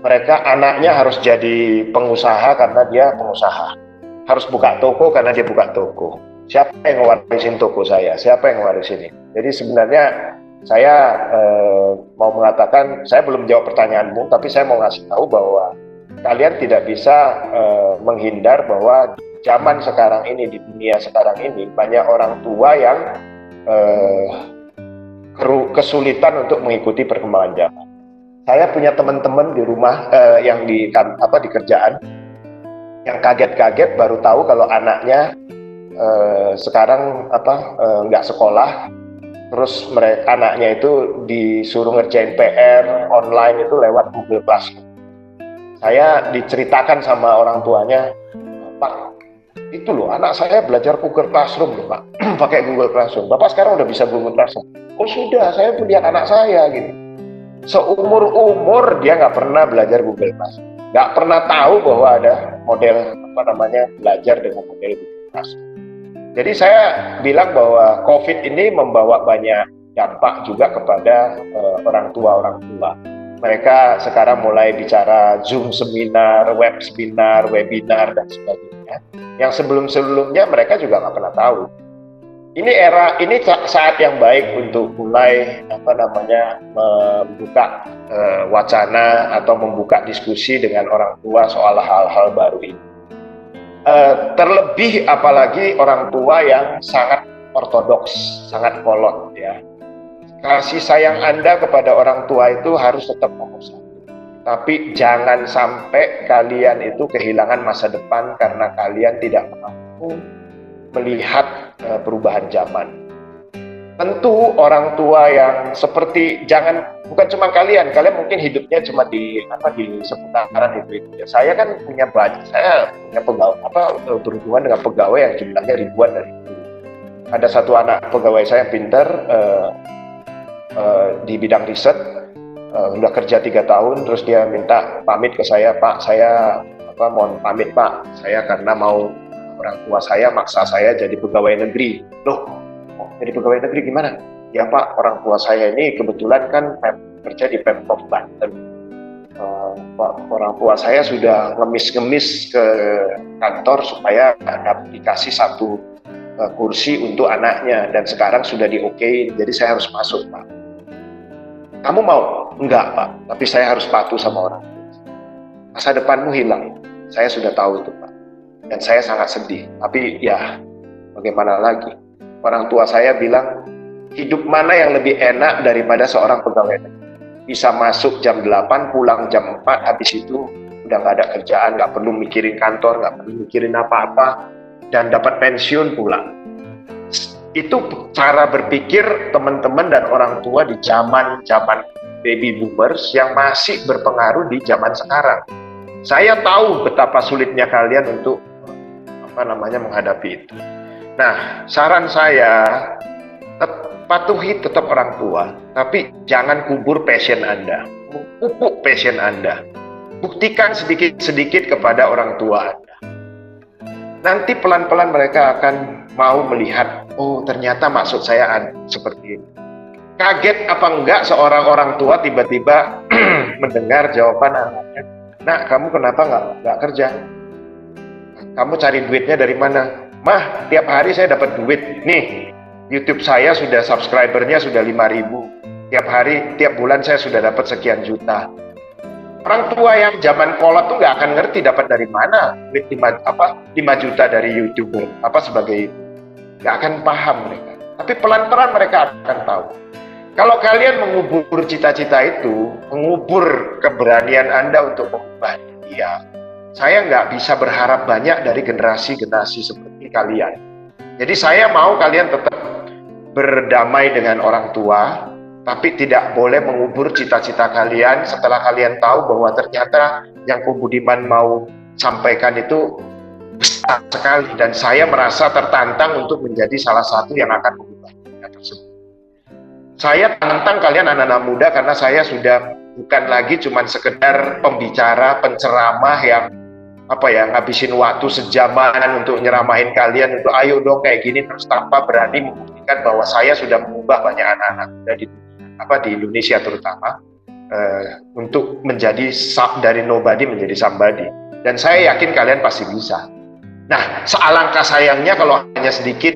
Mereka anaknya harus jadi pengusaha karena dia pengusaha. harus buka toko karena dia buka toko. Siapa yang ngewarisin toko saya? Siapa yang ngewarisin ini? Jadi sebenarnya saya eh, mau mengatakan, saya belum jawab pertanyaanmu, tapi saya mau ngasih tahu bahwa kalian tidak bisa eh, menghindar bahwa zaman sekarang ini di dunia sekarang ini banyak orang tua yang eh, kesulitan untuk mengikuti perkembangan zaman. Saya punya teman-teman di rumah eh, yang di apa di kerjaan yang kaget-kaget baru tahu kalau anaknya eh, sekarang apa nggak sekolah terus mereka anaknya itu disuruh ngerjain PR online itu lewat Google Classroom. Saya diceritakan sama orang tuanya, Pak, itu loh anak saya belajar Google Classroom loh Pak, pakai Google Classroom. Bapak sekarang udah bisa Google Classroom. Oh sudah, saya punya anak saya gitu. Seumur umur dia nggak pernah belajar Google Classroom nggak pernah tahu bahwa ada model apa namanya belajar dengan model Google Jadi saya bilang bahwa COVID ini membawa banyak dampak juga kepada uh, orang tua orang tua. Mereka sekarang mulai bicara Zoom seminar, web seminar, webinar dan sebagainya. Yang sebelum-sebelumnya mereka juga nggak pernah tahu ini era ini saat yang baik untuk mulai apa namanya membuka uh, wacana atau membuka diskusi dengan orang tua soal hal-hal baru ini. Uh, terlebih apalagi orang tua yang sangat ortodoks, sangat kolot ya. Kasih sayang Anda kepada orang tua itu harus tetap nomor satu. Tapi jangan sampai kalian itu kehilangan masa depan karena kalian tidak mampu melihat uh, perubahan zaman. Tentu orang tua yang seperti jangan bukan cuma kalian, kalian mungkin hidupnya cuma di apa di seputaran itu itu. Ya. Saya kan punya banyak, saya punya pegawai apa berhubungan dengan pegawai yang jumlahnya ribuan dari itu. Ada satu anak pegawai saya yang pintar uh, uh, di bidang riset, uh, udah kerja tiga tahun, terus dia minta pamit ke saya, Pak, saya apa mohon pamit Pak, saya karena mau orang tua saya maksa saya jadi pegawai negeri. Loh, oh, jadi pegawai negeri gimana? Ya Pak, orang tua saya ini kebetulan kan kerja di Pemprov Banten. Uh, orang tua saya sudah ngemis-ngemis ke kantor supaya dikasih satu kursi untuk anaknya dan sekarang sudah di oke jadi saya harus masuk Pak. Kamu mau? Enggak Pak, tapi saya harus patuh sama orang Masa depanmu hilang. Saya sudah tahu itu Pak dan saya sangat sedih. Tapi ya bagaimana lagi? Orang tua saya bilang hidup mana yang lebih enak daripada seorang pegawai. Bisa masuk jam 8, pulang jam 4, habis itu udah nggak ada kerjaan, nggak perlu mikirin kantor, nggak perlu mikirin apa-apa, dan dapat pensiun pulang. Itu cara berpikir teman-teman dan orang tua di zaman zaman baby boomers yang masih berpengaruh di zaman sekarang. Saya tahu betapa sulitnya kalian untuk apa namanya menghadapi itu. Nah, saran saya patuhi tetap orang tua, tapi jangan kubur passion Anda, pupuk passion Anda. Buktikan sedikit-sedikit kepada orang tua Anda. Nanti pelan-pelan mereka akan mau melihat, oh ternyata maksud saya seperti ini. Kaget apa enggak seorang orang tua tiba-tiba mendengar jawaban anaknya, nah kamu kenapa nggak nggak kerja? kamu cari duitnya dari mana? Mah, tiap hari saya dapat duit. Nih, YouTube saya sudah subscribernya sudah 5000. Tiap hari, tiap bulan saya sudah dapat sekian juta. Orang tua yang zaman kolot tuh nggak akan ngerti dapat dari mana duit 5, apa, 5 juta dari YouTuber apa sebagai nggak akan paham mereka. Tapi pelan-pelan mereka akan tahu. Kalau kalian mengubur cita-cita itu, mengubur keberanian Anda untuk mengubah dia, saya nggak bisa berharap banyak dari generasi-generasi seperti kalian. Jadi saya mau kalian tetap berdamai dengan orang tua, tapi tidak boleh mengubur cita-cita kalian setelah kalian tahu bahwa ternyata yang Kubudiman mau sampaikan itu besar sekali dan saya merasa tertantang untuk menjadi salah satu yang akan mengubah tersebut. Saya tantang kalian anak-anak muda karena saya sudah bukan lagi cuma sekedar pembicara, penceramah yang apa ya ngabisin waktu sejaman untuk nyeramahin kalian untuk ayo dong kayak gini terus tanpa berani membuktikan bahwa saya sudah mengubah banyak anak-anak dari apa di Indonesia terutama uh, untuk menjadi dari nobody menjadi somebody. Dan saya yakin kalian pasti bisa. Nah, sealangkah sayangnya kalau hanya sedikit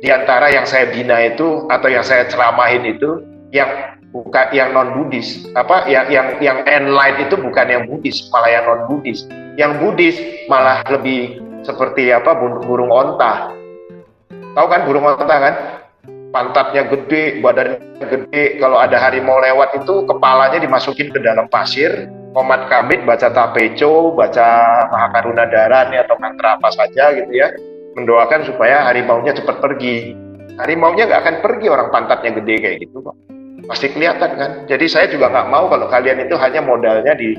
di antara yang saya bina itu atau yang saya ceramahin itu yang bukan yang non Buddhis apa yang yang yang enlight itu bukan yang Buddhis malah yang non Buddhis yang Buddhis malah lebih seperti apa burung onta. Tahu kan burung onta kan pantatnya gede badannya gede kalau ada harimau lewat itu kepalanya dimasukin ke dalam pasir komat kamit baca tapeco baca mahakaruna darani atau mantra apa saja gitu ya mendoakan supaya harimaunya cepat pergi. Harimaunya nggak akan pergi orang pantatnya gede kayak gitu, Pak. Pasti kelihatan kan. Jadi saya juga nggak mau kalau kalian itu hanya modalnya di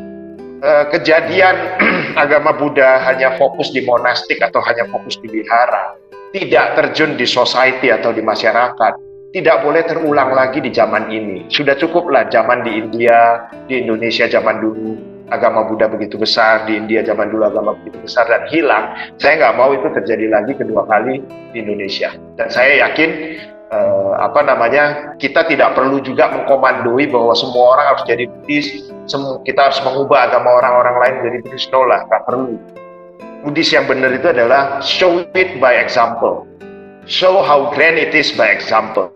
uh, kejadian agama Buddha hanya fokus di monastik atau hanya fokus di wihara. Tidak terjun di society atau di masyarakat. Tidak boleh terulang lagi di zaman ini. Sudah cukuplah zaman di India, di Indonesia zaman dulu agama Buddha begitu besar di India zaman dulu agama begitu besar dan hilang saya nggak mau itu terjadi lagi kedua kali di Indonesia dan saya yakin eh, apa namanya kita tidak perlu juga mengkomandoi bahwa semua orang harus jadi Buddhis kita harus mengubah agama orang-orang lain jadi Buddhis no lah nggak perlu Buddhis yang benar itu adalah show it by example show how grand it is by example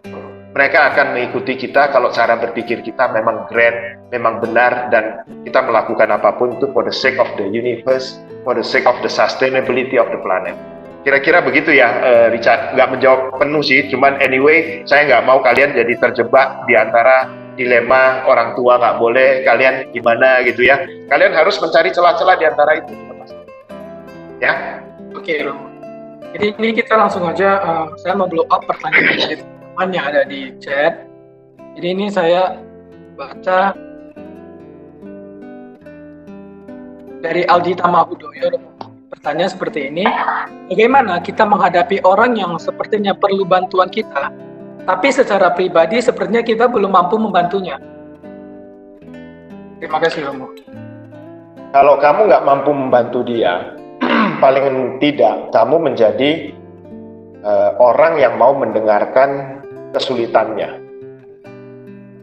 mereka akan mengikuti kita kalau cara berpikir kita memang grand, memang benar, dan kita melakukan apa pun itu for the sake of the universe, for the sake of the sustainability of the planet. Kira-kira begitu ya, uh, Richard. Nggak menjawab penuh sih, cuman anyway, saya nggak mau kalian jadi terjebak di antara dilema orang tua nggak boleh, kalian gimana gitu ya. Kalian harus mencari celah-celah di antara itu. Ya? Oke, okay, Jadi ini kita langsung aja, uh, saya mau blow up pertanyaan teman yang ada di chat. Jadi ini saya baca dari Aldi Tamahudoyo. Pertanyaan seperti ini, bagaimana kita menghadapi orang yang sepertinya perlu bantuan kita, tapi secara pribadi sepertinya kita belum mampu membantunya? Terima kasih Romo. Kalau kamu nggak mampu membantu dia, paling tidak kamu menjadi uh, orang yang mau mendengarkan kesulitannya.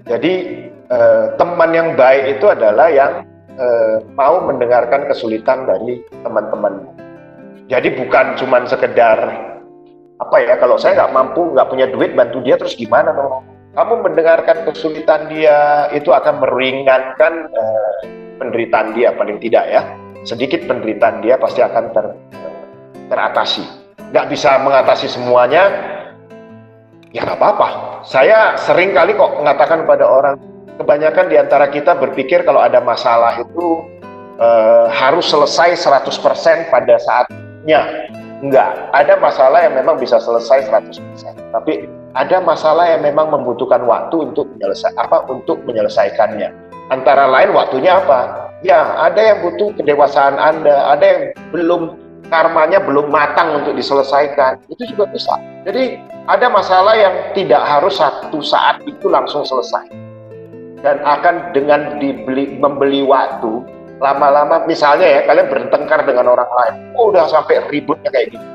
Jadi eh, teman yang baik itu adalah yang eh, mau mendengarkan kesulitan dari teman-teman. Jadi bukan cuma sekedar apa ya kalau saya nggak mampu nggak punya duit bantu dia terus gimana dong? Kamu mendengarkan kesulitan dia itu akan meringankan eh, penderitaan dia paling tidak ya. Sedikit penderitaan dia pasti akan ter, teratasi. Nggak bisa mengatasi semuanya, ya nggak apa-apa. Saya sering kali kok mengatakan pada orang, kebanyakan di antara kita berpikir kalau ada masalah itu uh, harus selesai 100% pada saatnya. Enggak, ada masalah yang memang bisa selesai 100%. Tapi ada masalah yang memang membutuhkan waktu untuk menyelesaikan apa untuk menyelesaikannya. Antara lain waktunya apa? Ya, ada yang butuh kedewasaan Anda, ada yang belum karmanya belum matang untuk diselesaikan. Itu juga bisa. Jadi ada masalah yang tidak harus satu saat itu langsung selesai dan akan dengan dibeli membeli waktu lama-lama misalnya ya kalian bertengkar dengan orang lain oh, udah sampai ributnya kayak gitu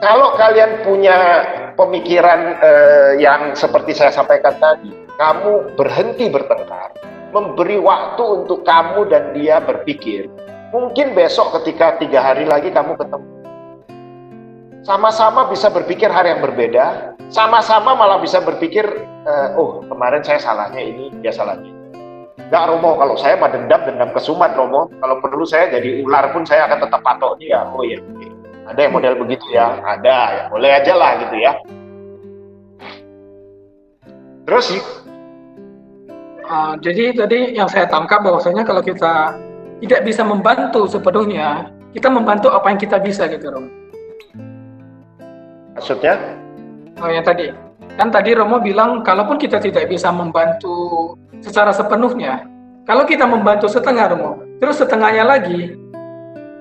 kalau kalian punya pemikiran eh, yang seperti saya sampaikan tadi kamu berhenti bertengkar memberi waktu untuk kamu dan dia berpikir mungkin besok ketika tiga hari lagi kamu ketemu sama-sama bisa berpikir hal yang berbeda, sama-sama malah bisa berpikir, uh, oh kemarin saya salahnya ini, dia salahnya. Gak Romo, kalau saya mah dendam, dendam kesumat Romo. Kalau perlu saya jadi ular pun saya akan tetap patok dia. Oh iya, ada yang model begitu ya, ada ya, boleh aja lah gitu ya. Terus uh, jadi tadi yang saya tangkap bahwasanya kalau kita tidak bisa membantu sepenuhnya, kita membantu apa yang kita bisa gitu Romo. Maksudnya? Oh yang tadi. Kan tadi Romo bilang kalaupun kita tidak bisa membantu secara sepenuhnya, kalau kita membantu setengah Romo, terus setengahnya lagi,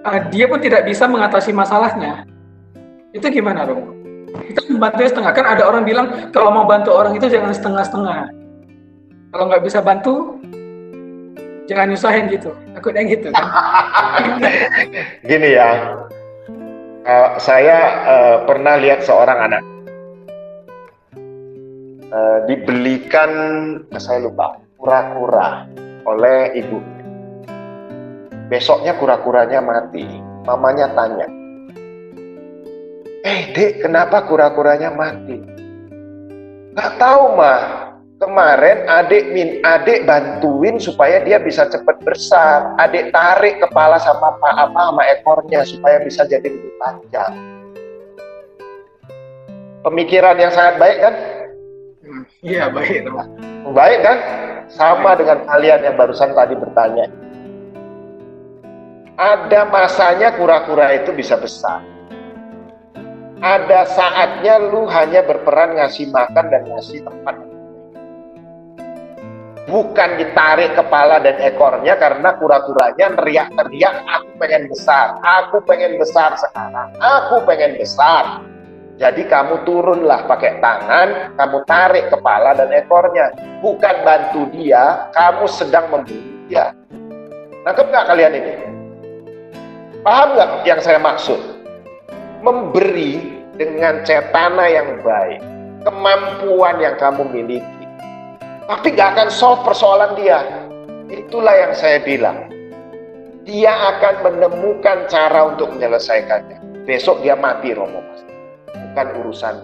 uh, dia pun tidak bisa mengatasi masalahnya. Itu gimana Romo? Kita membantu setengah. Kan ada orang bilang kalau mau bantu orang itu jangan setengah-setengah. Kalau nggak bisa bantu, jangan nyusahin gitu. Takutnya gitu kan. Gini ya, Uh, saya uh, pernah lihat seorang anak uh, dibelikan, saya lupa, kura-kura oleh ibu. Besoknya kura-kuranya mati. Mamanya tanya, eh dek kenapa kura-kuranya mati? Gak tahu mah, kemarin adik min adik bantuin supaya dia bisa cepat besar adik tarik kepala sama apa apa sama ekornya supaya bisa jadi lebih panjang. Pemikiran yang sangat baik kan? Iya baik baik kan? Sama dengan kalian yang barusan tadi bertanya. Ada masanya kura-kura itu bisa besar. Ada saatnya lu hanya berperan ngasih makan dan ngasih tempat bukan ditarik kepala dan ekornya karena kura-kuranya teriak-teriak aku pengen besar, aku pengen besar sekarang, aku pengen besar. Jadi kamu turunlah pakai tangan, kamu tarik kepala dan ekornya. Bukan bantu dia, kamu sedang membunuh dia. Nangkep nggak kalian ini? Paham nggak yang saya maksud? Memberi dengan cetana yang baik, kemampuan yang kamu miliki tapi gak akan solve persoalan dia. Itulah yang saya bilang. Dia akan menemukan cara untuk menyelesaikannya. Besok dia mati Romo Bukan urusan.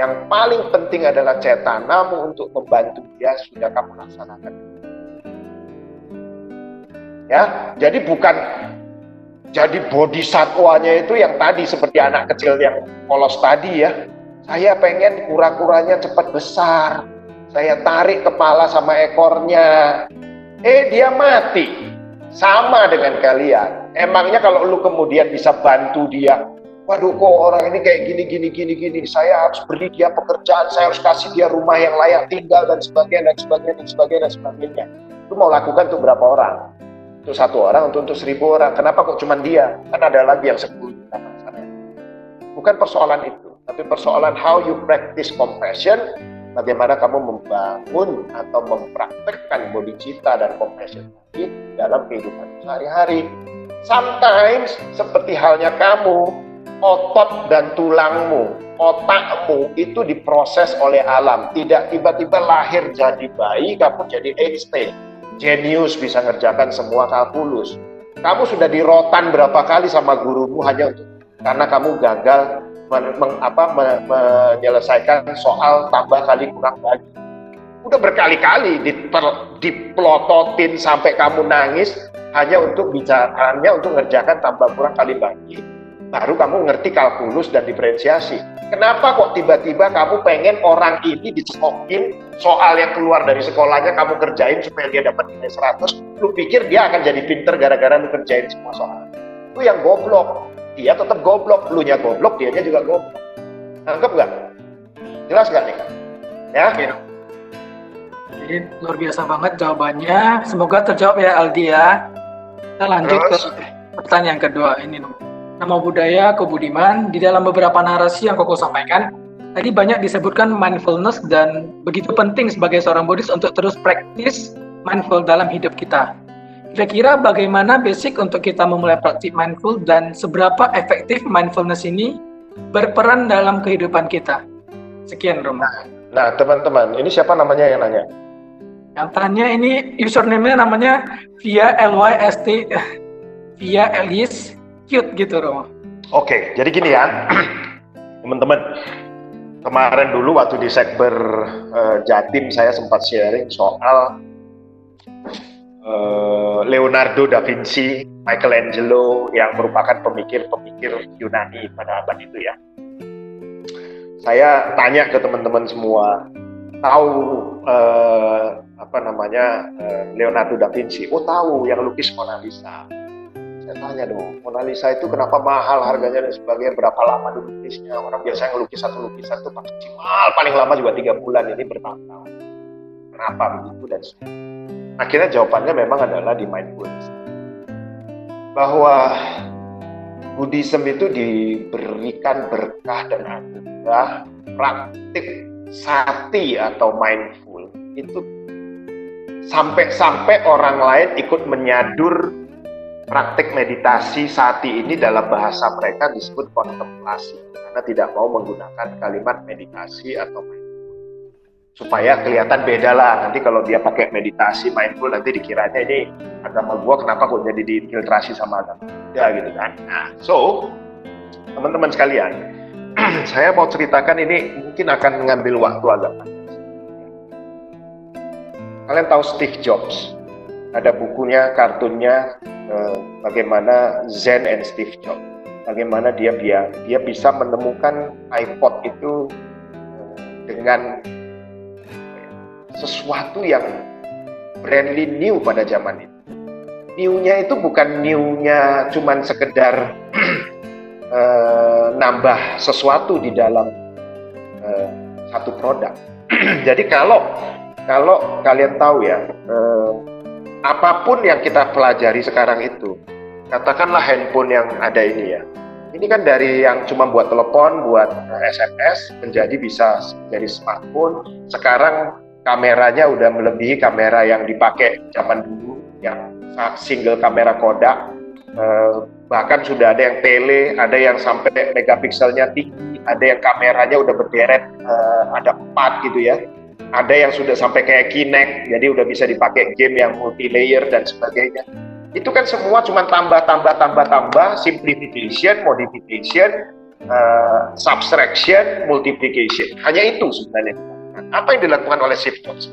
Yang paling penting adalah cetanamu untuk membantu dia sudah kamu laksanakan. Ya, jadi bukan jadi body satwanya itu yang tadi seperti anak kecil yang polos tadi ya. Saya pengen kura-kuranya cepat besar saya tarik kepala sama ekornya. Eh dia mati. Sama dengan kalian. Emangnya kalau lu kemudian bisa bantu dia, waduh kok orang ini kayak gini gini gini gini, saya harus beri dia pekerjaan, saya harus kasih dia rumah yang layak tinggal dan sebagainya dan sebagainya dan sebagainya dan sebagainya. Lu mau lakukan untuk berapa orang? Untuk satu orang, untuk untuk seribu orang. Kenapa kok cuma dia? Kan ada lagi yang sepuluh Bukan persoalan itu, tapi persoalan how you practice compassion bagaimana kamu membangun atau mempraktekkan bodhicitta dan compassion tadi dalam kehidupan sehari-hari. Sometimes seperti halnya kamu, otot dan tulangmu, otakmu itu diproses oleh alam. Tidak tiba-tiba lahir jadi bayi, kamu jadi Einstein. Genius bisa ngerjakan semua kalkulus. Kamu sudah dirotan berapa kali sama gurumu hanya untuk karena kamu gagal men, meng, apa, me, menyelesaikan soal tambah kali kurang bagi. Udah berkali-kali diplototin sampai kamu nangis hanya untuk bicaranya untuk ngerjakan tambah kurang kali bagi. Baru kamu ngerti kalkulus dan diferensiasi. Kenapa kok tiba-tiba kamu pengen orang ini dicekokin soal yang keluar dari sekolahnya kamu kerjain supaya dia dapat nilai 100? Lu pikir dia akan jadi pinter gara-gara lu kerjain semua soal? Itu yang goblok dia tetap goblok, lu nya goblok, dia juga goblok. Nangkep nggak? Jelas nggak nih? Ya? Oke. Jadi luar biasa banget jawabannya. Semoga terjawab ya Aldi ya. Kita lanjut Terus. ke pertanyaan kedua ini. Nama budaya kebudiman di dalam beberapa narasi yang Koko sampaikan tadi banyak disebutkan mindfulness dan begitu penting sebagai seorang Buddhis untuk terus praktis mindful dalam hidup kita. Kira-kira bagaimana basic untuk kita memulai praktik mindful dan seberapa efektif mindfulness ini berperan dalam kehidupan kita? Sekian, Romo. Nah, teman-teman, ini siapa namanya yang nanya? Yang tanya ini username-nya namanya via LYST via Elias cute gitu, Romo. Oke, jadi gini ya, teman-teman. Kemarin dulu waktu di Sekber uh, Jatim saya sempat sharing soal Eh, Leonardo da Vinci, Michelangelo yang merupakan pemikir-pemikir Yunani pada abad itu ya. Saya tanya ke teman-teman semua, tahu uh, apa namanya uh, Leonardo da Vinci? Oh tahu, yang lukis Mona Lisa. Saya tanya dong, Mona Lisa itu kenapa mahal harganya dan sebagainya, berapa lama dilukisnya? Orang biasanya ngelukis satu lukisan itu maksimal paling lama juga tiga bulan, ini bertahun-tahun. Kenapa begitu dan sebagainya akhirnya jawabannya memang adalah di mindfulness bahwa Buddhism itu diberikan berkah dan anugerah praktik sati atau mindful. Itu sampai-sampai orang lain ikut menyadur praktik meditasi sati ini dalam bahasa mereka disebut kontemplasi. Karena tidak mau menggunakan kalimat meditasi atau mindful supaya kelihatan beda lah nanti kalau dia pakai meditasi mindful nanti dikiranya ini agama gua kenapa kok jadi diinfiltrasi sama agama ya gitu kan nah so teman-teman sekalian saya mau ceritakan ini mungkin akan mengambil waktu agak panjang. Kalian tahu Steve Jobs? Ada bukunya, kartunnya, eh, bagaimana Zen and Steve Jobs. Bagaimana dia dia dia bisa menemukan iPod itu eh, dengan sesuatu yang brandly new pada zaman itu. New-nya itu bukan new-nya cuman sekedar uh, nambah sesuatu di dalam uh, satu produk. Jadi kalau kalau kalian tahu ya, uh, apa pun yang kita pelajari sekarang itu, katakanlah handphone yang ada ini ya, ini kan dari yang cuma buat telepon, buat SMS, menjadi bisa jadi smartphone. Sekarang kameranya udah melebihi kamera yang dipakai zaman dulu, yang single kamera Kodak bahkan sudah ada yang tele, ada yang sampai megapikselnya tinggi, ada yang kameranya udah berderet uh, ada empat gitu ya, ada yang sudah sampai kayak Kinect, jadi udah bisa dipakai game yang multi layer dan sebagainya. Itu kan semua cuma tambah tambah tambah tambah, simplification, modification, uh, subtraction, multiplication. Hanya itu sebenarnya. Apa yang dilakukan oleh Steve Jobs?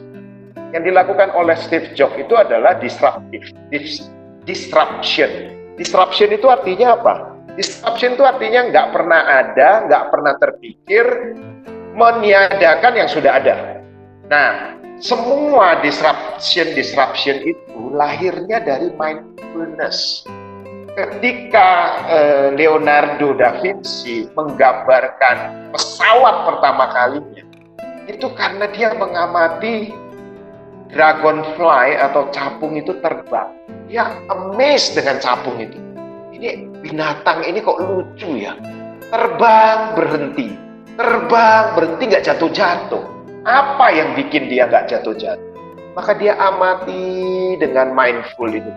Yang dilakukan oleh Steve Jobs itu adalah disruptive, disruption Disruption itu artinya apa? Disruption itu artinya nggak pernah ada, nggak pernah terpikir meniadakan yang sudah ada. Nah, semua disruption disruption itu lahirnya dari mindfulness. Ketika eh, Leonardo da Vinci menggambarkan pesawat pertama kalinya, itu karena dia mengamati dragonfly atau capung itu terbang dia amazed dengan capung itu. Ini binatang ini kok lucu ya. Terbang berhenti, terbang berhenti nggak jatuh-jatuh. Apa yang bikin dia nggak jatuh-jatuh? Maka dia amati dengan mindful itu.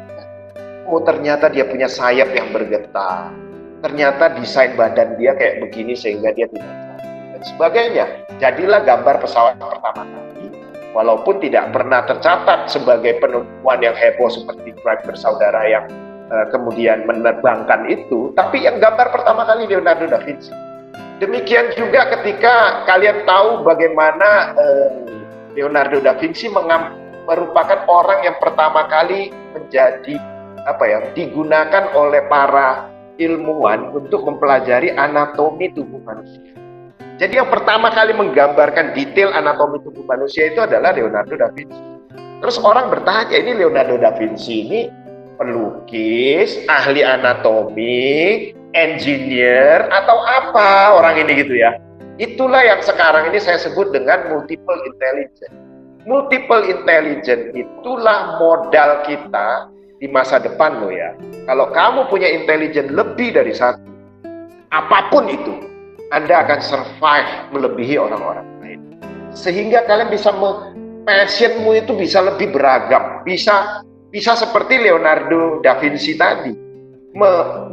Oh ternyata dia punya sayap yang bergetar. Ternyata desain badan dia kayak begini sehingga dia tidak dan sebagainya. Jadilah gambar pesawat pertama kali walaupun tidak pernah tercatat sebagai penemuan yang heboh seperti Wright bersaudara yang uh, kemudian menerbangkan itu, tapi yang gambar pertama kali Leonardo da Vinci. Demikian juga ketika kalian tahu bagaimana uh, Leonardo da Vinci merupakan orang yang pertama kali menjadi apa ya digunakan oleh para ilmuwan untuk mempelajari anatomi tubuh manusia. Jadi yang pertama kali menggambarkan detail anatomi tubuh manusia itu adalah Leonardo da Vinci. Terus orang bertanya, ini Leonardo da Vinci ini pelukis, ahli anatomi, engineer, atau apa orang ini gitu ya. Itulah yang sekarang ini saya sebut dengan multiple intelligence. Multiple intelligence itulah modal kita di masa depan loh ya. Kalau kamu punya intelligence lebih dari satu, apa pun itu, anda akan survive melebihi orang-orang lain. Sehingga kalian bisa passionmu itu bisa lebih beragam, bisa bisa seperti Leonardo da Vinci tadi. Me,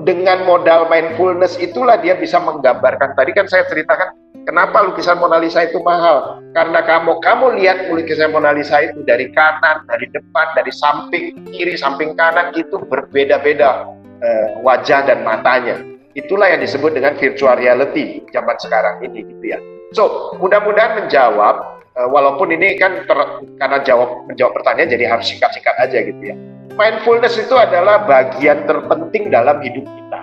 dengan modal mindfulness itulah dia bisa menggambarkan. Tadi kan saya ceritakan kenapa lukisan Mona Lisa itu mahal. Karena kamu kamu lihat lukisan Mona Lisa itu dari kanan, dari depan, dari samping kiri, samping kanan itu berbeda-beda eh, wajah dan matanya Itulah yang disebut dengan virtual reality zaman sekarang ini gitu ya. So, mudah-mudahan menjawab uh, walaupun ini kan ter, karena jawab menjawab pertanyaan jadi harus singkat-singkat aja gitu ya. Mindfulness itu adalah bagian terpenting dalam hidup kita.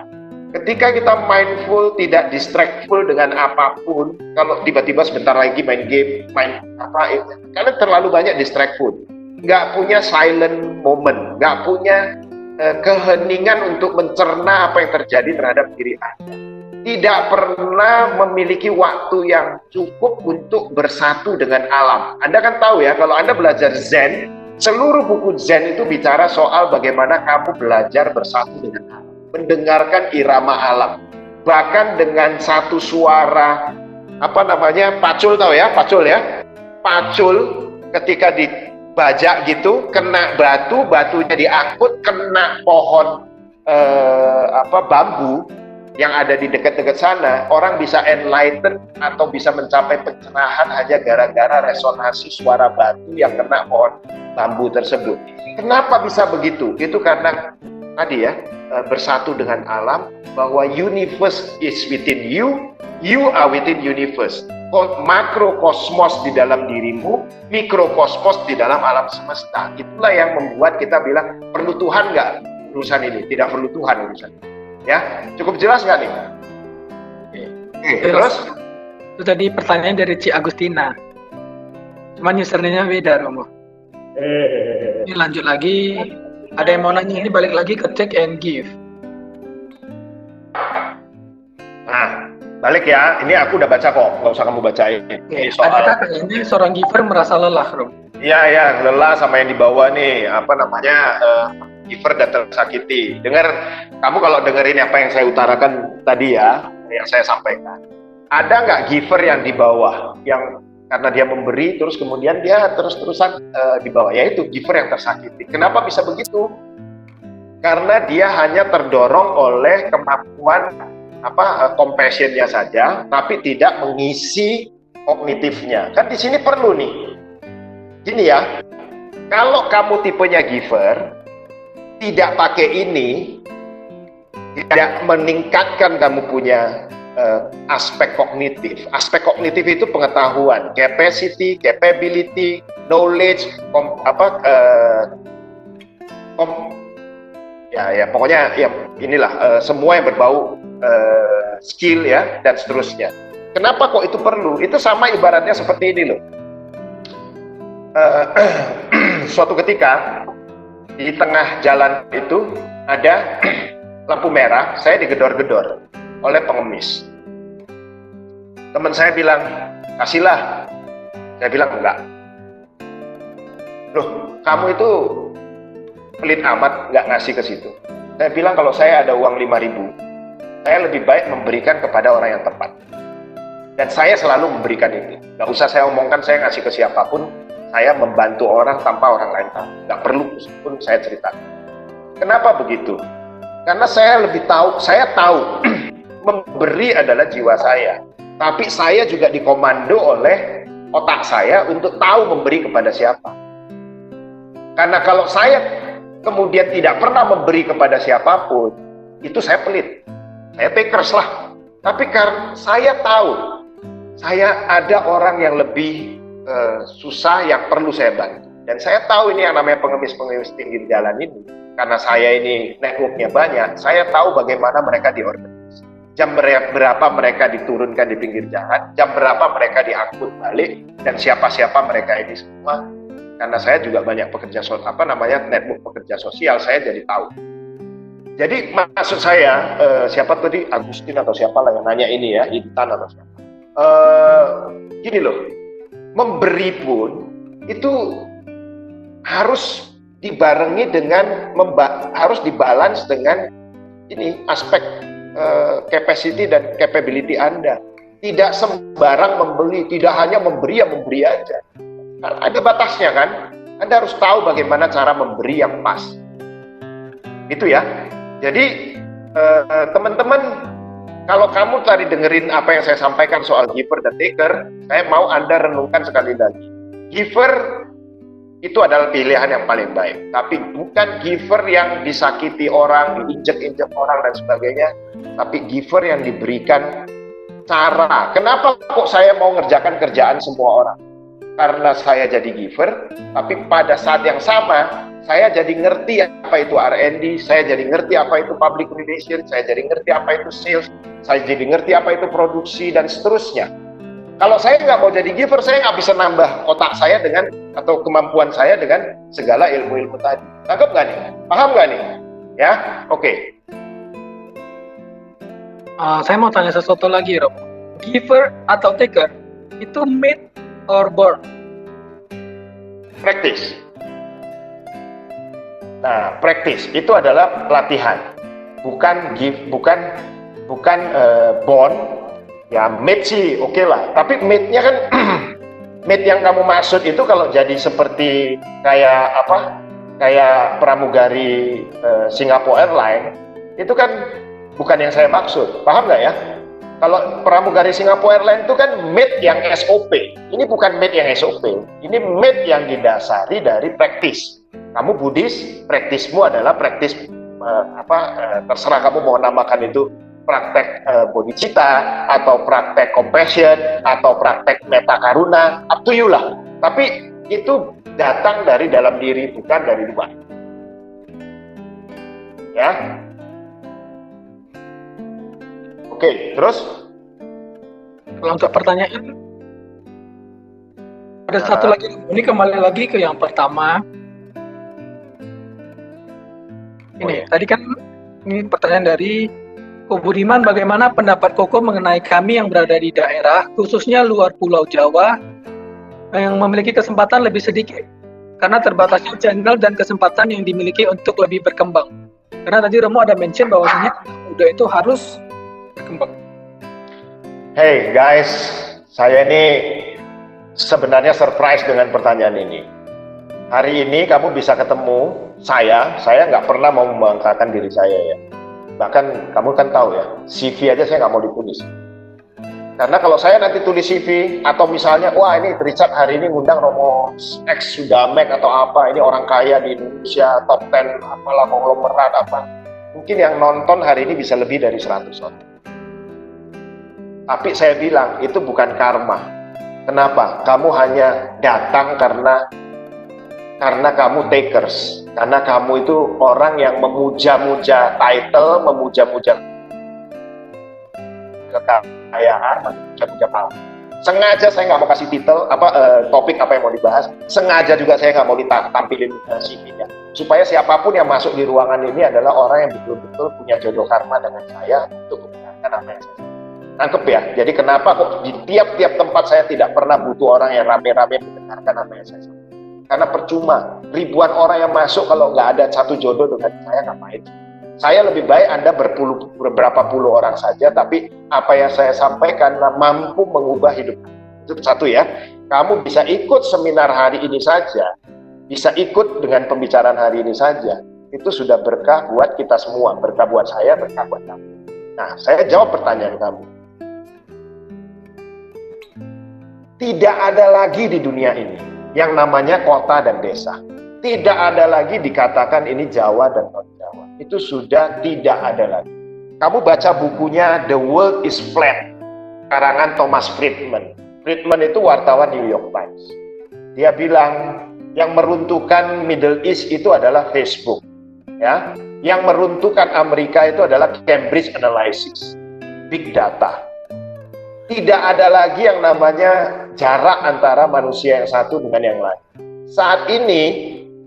Ketika kita mindful, tidak distractful dengan apa pun, kalau tiba-tiba sebentar lagi main game, main apa, karena terlalu banyak distractful. Nggak punya silent moment, nggak punya eh, keheningan untuk mencerna apa yang terjadi terhadap diri Anda. Tidak pernah memiliki waktu yang cukup untuk bersatu dengan alam. Anda kan tahu ya, kalau Anda belajar Zen, seluruh buku Zen itu bicara soal bagaimana kamu belajar bersatu dengan alam. Mendengarkan irama alam. Bahkan dengan satu suara, apa namanya, pacul tahu ya, pacul ya. Pacul ketika di bajak gitu kena batu batunya diangkut kena pohon eh, apa bambu yang ada di dekat-dekat sana orang bisa enlighten atau bisa mencapai pencerahan hanya gara-gara resonasi suara batu yang kena pohon bambu tersebut kenapa bisa begitu itu karena tadi ya uh, bersatu dengan alam bahwa universe is within you, you are within universe. Makrokosmos di dalam dirimu, mikrokosmos di dalam alam semesta. Itulah yang membuat kita bilang perlu Tuhan nggak urusan ini? Tidak perlu Tuhan urusan. Ini. Ya, cukup jelas nggak nih? Oke, terus? Itu tadi pertanyaan dari Ci Agustina. Cuman username-nya beda, Romo. Eh. Ini lanjut lagi. Ada yang mau nanya ini balik lagi ke take and give. Nah, balik ya. Ini aku udah baca kok. Nggak usah kamu bacain. Oke, soal... Kayaknya seorang giver merasa lelah, Romo? Iya, iya. Lelah sama yang dibawa nih. Apa namanya? Uh, giver dan tersakiti. Dengar, kamu kalau dengerin apa yang saya utarakan tadi ya, yang saya sampaikan. Ada nggak giver yang di bawah, yang karena dia memberi terus kemudian dia terus-terusan uh, di bawah yaitu giver yang tersakiti. Kenapa bisa begitu? Karena dia hanya terdorong oleh kemampuan apa uh, compassionnya saja, tapi tidak mengisi kognitifnya. Kan di sini perlu nih. Gini ya, kalau kamu tipenya giver, tidak pakai ini, tidak meningkatkan kamu punya uh, aspek kognitif. Aspek kognitif itu pengetahuan, capacity, capability, knowledge, kom, apa uh, kom, ya ya pokoknya ya inilah uh, semua yang berbau uh, skill ya dan seterusnya. Kenapa kok itu perlu? Itu sama ibaratnya seperti ini loh. Uh, suatu ketika di tengah jalan itu ada lampu merah, saya digedor-gedor oleh pengemis. Teman saya bilang, kasihlah. Saya bilang enggak. Loh, kamu itu pelit amat nggak ngasih ke situ. Saya bilang kalau saya ada uang 5000 saya lebih baik memberikan kepada orang yang tepat. Dan saya selalu memberikan itu. Nggak usah saya omongkan saya ngasih ke siapa pun, saya membantu orang tanpa orang lain tahu. Nggak perlu pun saya ceritakan. Kenapa begitu? Karena saya lebih tahu, saya tahu memberi adalah jiwa saya. Tapi saya juga dikomando oleh otak saya untuk tahu memberi kepada siapa. Karena kalau saya kemudian tidak pernah memberi kepada siapa pun, itu saya pelit. Saya takers lah. Tapi karena saya tahu, saya ada orang yang lebih uh, susah yang perlu saya bantu. Dan saya tahu ini yang namanya pengemis-pengemis pinggir jalan ini. Karena saya ini networknya banyak, saya tahu bagaimana mereka diorganisasi jam berapa mereka diturunkan di pinggir jalan, jam berapa mereka diangkut balik, dan siapa-siapa mereka ini semua. Karena saya juga banyak pekerja sosial, apa namanya network pekerja sosial, saya jadi tahu. Jadi maksud saya, eh, siapa tadi Agustin atau siapa lah yang nanya ini ya, Intan atau siapa? Eh, gini loh, memberi pun itu harus dibarengi dengan harus dibalance dengan ini aspek uh, capacity dan capability Anda. Tidak sembarang membeli, tidak hanya memberi yang memberi aja. Ada batasnya kan? Anda harus tahu bagaimana cara memberi yang pas. Itu ya. Jadi uh, teman-teman kalau kamu tadi dengerin apa yang saya sampaikan soal giver dan taker, saya mau Anda renungkan sekali lagi. Giver itu adalah pilihan yang paling baik. Tapi bukan giver yang disakiti orang, diinjek-injek orang dan sebagainya, tapi giver yang diberikan cara. Kenapa kok saya mau ngerjakan kerjaan semua orang? Karena saya jadi giver, tapi pada saat yang sama saya jadi ngerti apa itu R&D, saya jadi ngerti apa itu public relations, saya jadi ngerti apa itu sales, saya jadi ngerti apa itu produksi dan seterusnya. Kalau saya nggak mau jadi giver, saya nggak bisa nambah otak saya dengan atau kemampuan saya dengan segala ilmu-ilmu tadi. Tangkap nggak nih? Paham nggak nih? Ya, oke. Okay. Uh, saya mau tanya sesuatu lagi, Rob. Giver atau taker itu made or born? Practice. Nah, practice itu adalah pelatihan, bukan give, bukan bukan uh, born ya mate sih oke okay lah. Tapi mate-nya kan mate yang kamu maksud itu kalau jadi seperti kayak apa? Kayak pramugari uh, Singapore Airlines itu kan bukan yang saya maksud. Paham nggak ya kalau pramugari Singapore Airlines itu kan mate yang SOP ini bukan mate yang SOP ini mate yang didasari dari praktis. Kamu Buddhis praktismu adalah praktis uh, apa uh, terserah kamu mau namakan itu praktek uh, bodhicitta atau praktek compassion atau praktek meta karuna up to you lah. Tapi itu datang dari dalam diri bukan dari luar. Ya oke terus kalau untuk pertanyaan ada nah. satu lagi ini kembali lagi ke yang pertama ini oh, iya. tadi kan ini pertanyaan dari Ko Budiman, bagaimana pendapat Koko mengenai kami yang berada di daerah, khususnya luar Pulau Jawa, yang memiliki kesempatan lebih sedikit karena terbatasnya channel dan kesempatan yang dimiliki untuk lebih berkembang. Karena tadi Romo ada mention bahwasanya udah itu harus berkembang. Hey guys, saya ini sebenarnya surprise dengan pertanyaan ini. Hari ini kamu bisa ketemu saya, saya nggak pernah mau membanggakan diri saya ya Bahkan kamu kan tahu ya, CV aja saya nggak mau ditulis. Karena kalau saya nanti tulis CV atau misalnya, wah ini Richard hari ini ngundang Romo X Sudamek atau apa, ini orang kaya di Indonesia, top 10, apalah konglomerat apa. Mungkin yang nonton hari ini bisa lebih dari 100 orang. Tapi saya bilang, itu bukan karma. Kenapa? Kamu hanya datang karena karena kamu takers karena kamu itu orang yang memuja-muja title, memuja-muja kekayaan, memuja-muja panggung. Sengaja saya nggak mau kasih titel apa uh, topik apa yang mau dibahas. Sengaja juga saya nggak mau ditampilin CV-nya. Supaya siapa pun yang masuk di ruangan ini adalah orang yang betul-betul punya jodoh karma dengan saya untuk mendengarkan apa yang saya Tangkep ya. Jadi kenapa kok di tiap-tiap tempat saya tidak pernah butuh orang yang rame-rame mendengarkan apa yang saya sampaikan karena percuma ribuan orang yang masuk kalau nggak ada satu jodoh dengan saya ngapain saya lebih baik Anda berpuluh, beberapa puluh orang saja, tapi apa yang saya sampaikan mampu mengubah hidup. Itu satu ya. Kamu bisa ikut seminar hari ini saja, bisa ikut dengan pembicaraan hari ini saja. Itu sudah berkah buat kita semua, berkah buat saya, berkah buat kamu. Nah, saya jawab pertanyaan kamu. Tidak ada lagi di dunia ini yang namanya kota dan desa. Tidak ada lagi dikatakan ini Jawa dan non Jawa. Itu sudah tidak ada lagi. Kamu baca bukunya The World is Flat, karangan Thomas Friedman. Friedman itu wartawan New York Times. Dia bilang yang meruntuhkan Middle East itu adalah Facebook. Ya, yang meruntuhkan Amerika itu adalah Cambridge Analysis, big data tidak ada lagi yang namanya jarak antara manusia yang satu dengan yang lain. Saat ini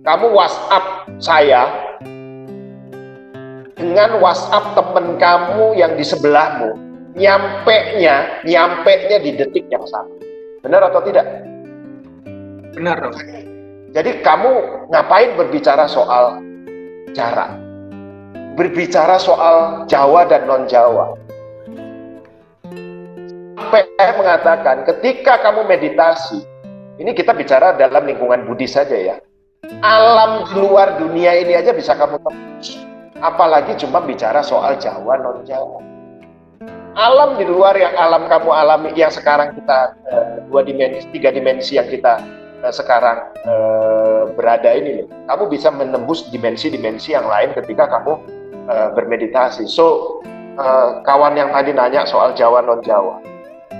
kamu WhatsApp saya dengan WhatsApp temen kamu yang di sebelahmu, nyampe-nya, nyampe-nya di detik yang sama. Benar atau tidak? Benar dong. Jadi kamu ngapain berbicara soal jarak? Berbicara soal Jawa dan non-Jawa sampai mengatakan ketika kamu meditasi, ini kita bicara dalam lingkungan Budi saja ya. Alam di luar dunia ini aja bisa kamu tembus. Apalagi cuma bicara soal Jawa non Jawa. Alam di luar yang alam kamu alami yang sekarang kita uh, dua dimensi, tiga dimensi yang kita uh, sekarang uh, berada ini loh. Kamu bisa menembus dimensi-dimensi yang lain ketika kamu bermeditasi. So kawan yang tadi nanya soal Jawa non Jawa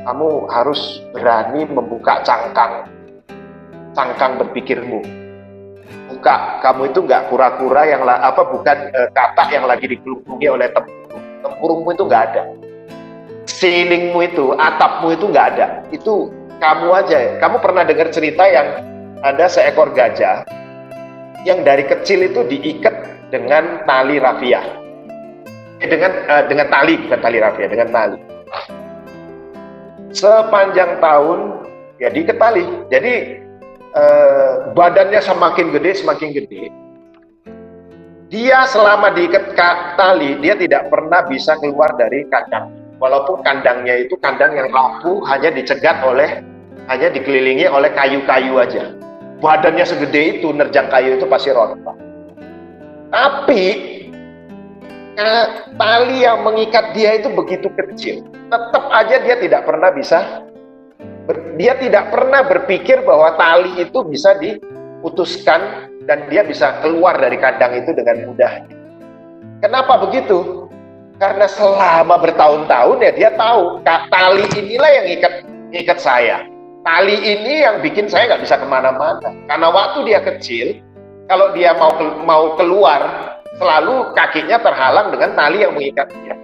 kamu harus berani membuka cangkang. Cangkang berpikirmu. Buka. Kamu itu nggak kura-kura yang apa bukan e, katak yang lagi dikelubungi oleh tempurung tempurungmu itu nggak ada. Ceilingmu itu atapmu itu nggak ada. Itu kamu aja. Kamu pernah dengar cerita yang ada seekor gajah yang dari kecil itu diikat dengan tali rafia eh, dengan uh, dengan tali bukan tali rafia dengan tali sepanjang tahun ya diketali. Jadi eh, badannya semakin gede semakin gede. Dia selama diikat tali dia tidak pernah bisa keluar dari kandang. Walaupun kandangnya itu kandang yang rapuh hanya dicegat oleh hanya dikelilingi oleh kayu-kayu aja. Badannya segede itu nerjang kayu itu pasti rontok. Tapi tali yang mengikat dia itu begitu kecil tetap aja dia tidak pernah bisa dia tidak pernah berpikir bahwa tali itu bisa diputuskan dan dia bisa keluar dari kandang itu dengan mudah. Kenapa begitu? Karena selama bertahun-tahun ya dia tahu tali inilah yang ikat ikat saya. Tali ini yang bikin saya nggak bisa ke mana-mana. Karena waktu dia kecil, kalau dia mau mau keluar, selalu kakinya terhalang dengan tali yang mengikat dia.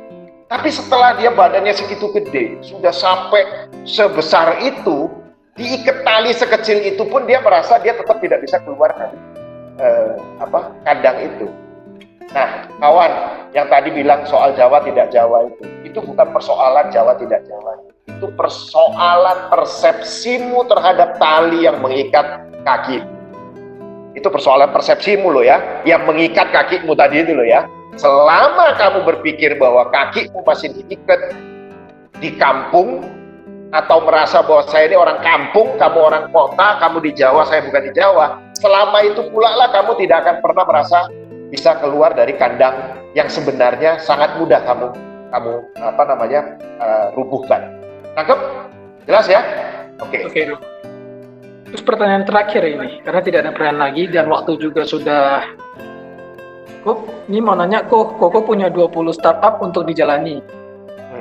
Tapi setelah dia badannya segitu gede, sudah sampai sebesar itu, diikat tali sekecil itu pun dia merasa dia tetap tidak bisa keluar dari eh, apa kandang itu. Nah, kawan yang tadi bilang soal Jawa tidak Jawa itu, itu bukan persoalan Jawa tidak Jawa. Itu persoalan persepsimu terhadap tali yang mengikat kaki. Itu persoalan persepsimu loh ya, yang mengikat kakimu tadi itu loh ya. Selama kamu berpikir bahwa kakimu masih diikat di kampung, atau merasa bahwa saya ini orang kampung, kamu orang kota, kamu di Jawa, saya bukan di Jawa. Selama itu pula lah kamu tidak akan pernah merasa bisa keluar dari kandang yang sebenarnya sangat mudah kamu kamu apa namanya uh, rubuhkan. Tangkap? Jelas ya? Oke. Okay. Oke. Okay. Terus pertanyaan terakhir ini, karena tidak ada pertanyaan lagi dan waktu juga sudah Kok ini mau nanya kok Koko punya 20 startup untuk dijalani.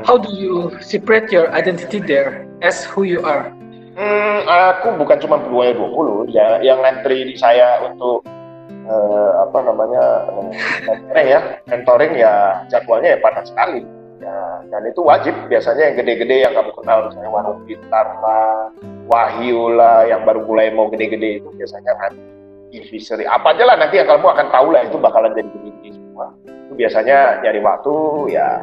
How do you separate your identity there as who you are? Hmm, aku bukan cuma punya 20 ya, yang ngantri di saya untuk uh, apa namanya mentoring ya, mentoring ya jadwalnya ya padat sekali. Ya, dan itu wajib biasanya yang gede-gede yang kamu kenal misalnya Warung Pintar lah, Wahyu lah, yang baru mulai mau gede-gede itu biasanya kan Invisory. Apa aja lah nanti yang kamu akan tahu lah itu bakalan jadi gede-gede semua. Itu biasanya nyari waktu ya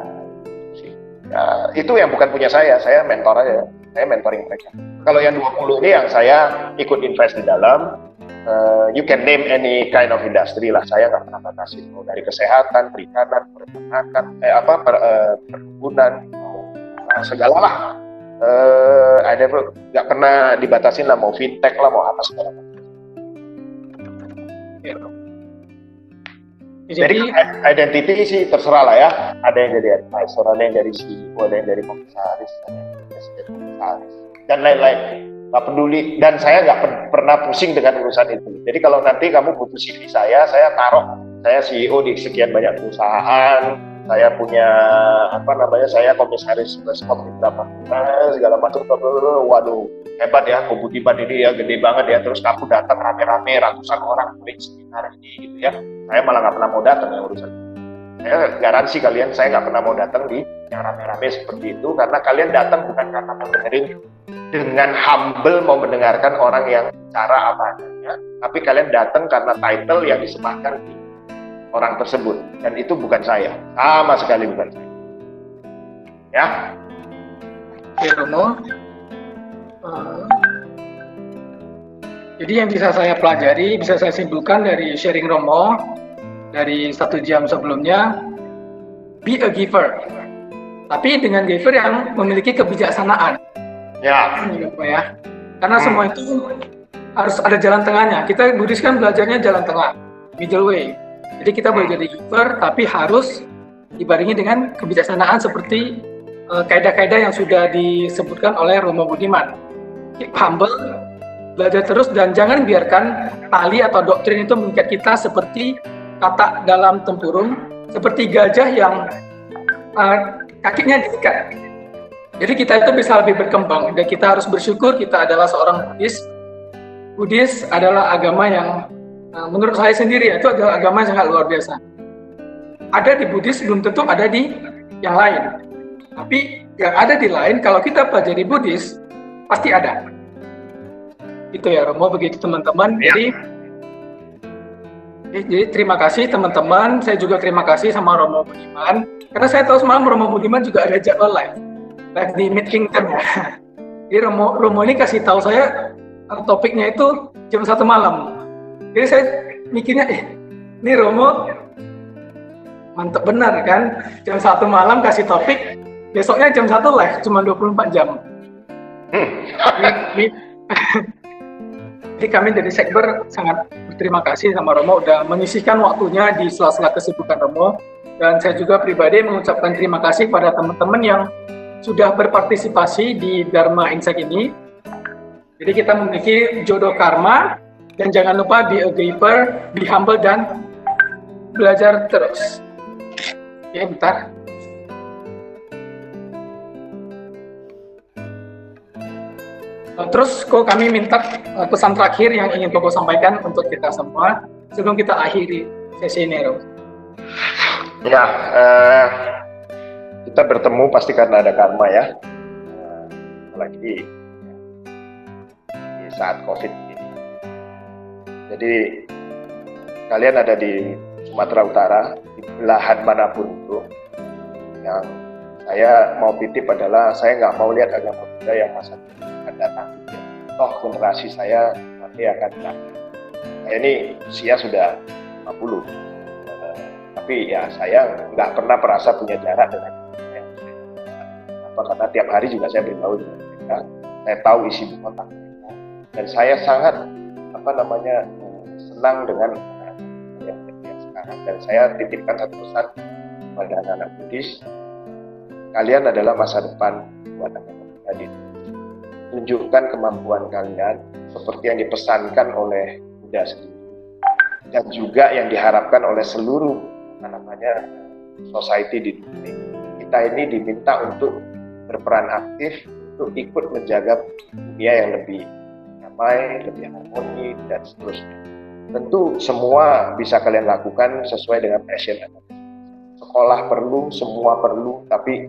Ya, itu yang bukan punya saya, saya mentor aja, saya mentoring mereka. Kalau yang 20 ini yang saya ikut invest di dalam, uh, you can name any kind of industry lah, saya nggak pernah batasi, mau dari kesehatan, perikanan, peternakan, eh, apa, per, uh, perkebunan, uh, segala lah. Uh, I never nggak pernah dibatasin lah, mau fintech lah, mau apa segala macam. Ya. Jadi, identity sih terserah lah ya. Ada yang jadi advisor, ada yang dari CEO, ada yang dari komisaris, ada yang dari dan lain-lain. Gak peduli. Dan saya nggak pernah pusing dengan urusan itu. Jadi kalau nanti kamu butuh CV saya, saya taruh. Saya CEO di sekian banyak perusahaan, saya punya apa namanya saya komisaris respon berapa segala macam waduh hebat ya Budiman ini ya gede banget ya terus kamu datang rame-rame ratusan orang kulit sekitar ini gitu ya saya malah nggak pernah mau datang ya urusan saya garansi kalian saya nggak pernah mau datang di yang rame-rame seperti itu karena kalian datang bukan karena mau dengerin dengan humble mau mendengarkan orang yang cara apa adanya tapi kalian datang karena title yang disematkan di orang tersebut. Dan itu bukan saya. Sama sekali bukan saya. Ya? Romo uh, jadi yang bisa saya pelajari bisa saya simpulkan dari sharing Romo dari satu jam sebelumnya be a giver. Tapi dengan giver yang memiliki kebijaksanaan. Ya. Ya. Karena hmm. semua itu harus ada jalan tengahnya. Kita Buddhis kan belajarnya jalan tengah middle way. Jadi kita boleh jadi giver, tapi harus dibarengi dengan kebijaksanaan seperti uh, kaidah-kaidah yang sudah disebutkan oleh Romo Budiman. Keep humble, belajar terus dan jangan biarkan tali atau doktrin itu mengikat kita seperti kata dalam tempurung, seperti gajah yang uh, kakinya diikat. Jadi kita itu bisa lebih berkembang dan kita harus bersyukur kita adalah seorang Buddhis. Buddhis adalah agama yang Nah, menurut saya sendiri itu adalah agama yang sangat luar biasa. Ada di Buddhis belum tentu ada di yang lain. Tapi yang ada di lain kalau kita pelajari Buddhis pasti ada. Itu ya Romo begitu teman-teman. Ya. Jadi jadi terima kasih teman-teman. Saya juga terima kasih sama Romo Budiman karena saya tahu semalam Romo Budiman juga ada jadwal live live di Mid Kingdom ya. Jadi Romo Romo ini kasih tahu saya topiknya itu jam satu malam jadi saya mikirnya, eh, ini Romo mantep benar kan, jam satu malam kasih topik, besoknya jam satu live, cuma 24 jam. Hmm. Jadi kami dari Sekber sangat berterima kasih sama Romo udah menyisihkan waktunya di sela-sela kesibukan Romo dan saya juga pribadi mengucapkan terima kasih pada teman-teman yang sudah berpartisipasi di Dharma Insight ini. Jadi kita memiliki jodoh karma dan jangan lupa be a giver, be humble dan belajar terus. Ya, bentar. Terus kok kami minta uh, pesan terakhir yang ingin Bapak sampaikan untuk kita semua sebelum kita akhiri sesi ini, Rom. Ya, uh, kita bertemu pasti karena ada karma ya. Uh, apalagi di saat COVID ini. Jadi kalian ada di Sumatera Utara, di belahan mana pun itu, yang saya mau titip adalah saya nggak mau lihat agama Buddha yang masa datang. Toh generasi saya nanti akan datang. Saya ini usia sudah 50. Uh, tapi ya saya nggak pernah merasa punya jarak dengan saya. Apa karena tiap hari juga saya bergaul dengan mereka. Saya tahu isi mereka. Dan saya sangat apa namanya senang dengan yang sekarang. Dan saya titipkan satu pesan kepada anak-anak Buddhis kalian adalah masa depan buat anak-anak tunjukkan kemampuan kalian seperti yang dipesankan oleh Buddha sendiri dan juga yang diharapkan oleh seluruh namanya society di dunia. Kita ini diminta untuk berperan aktif untuk ikut menjaga dunia yang lebih damai, lebih harmoni dan seterusnya. Tentu semua bisa kalian lakukan sesuai dengan passion Sekolah perlu, semua perlu, tapi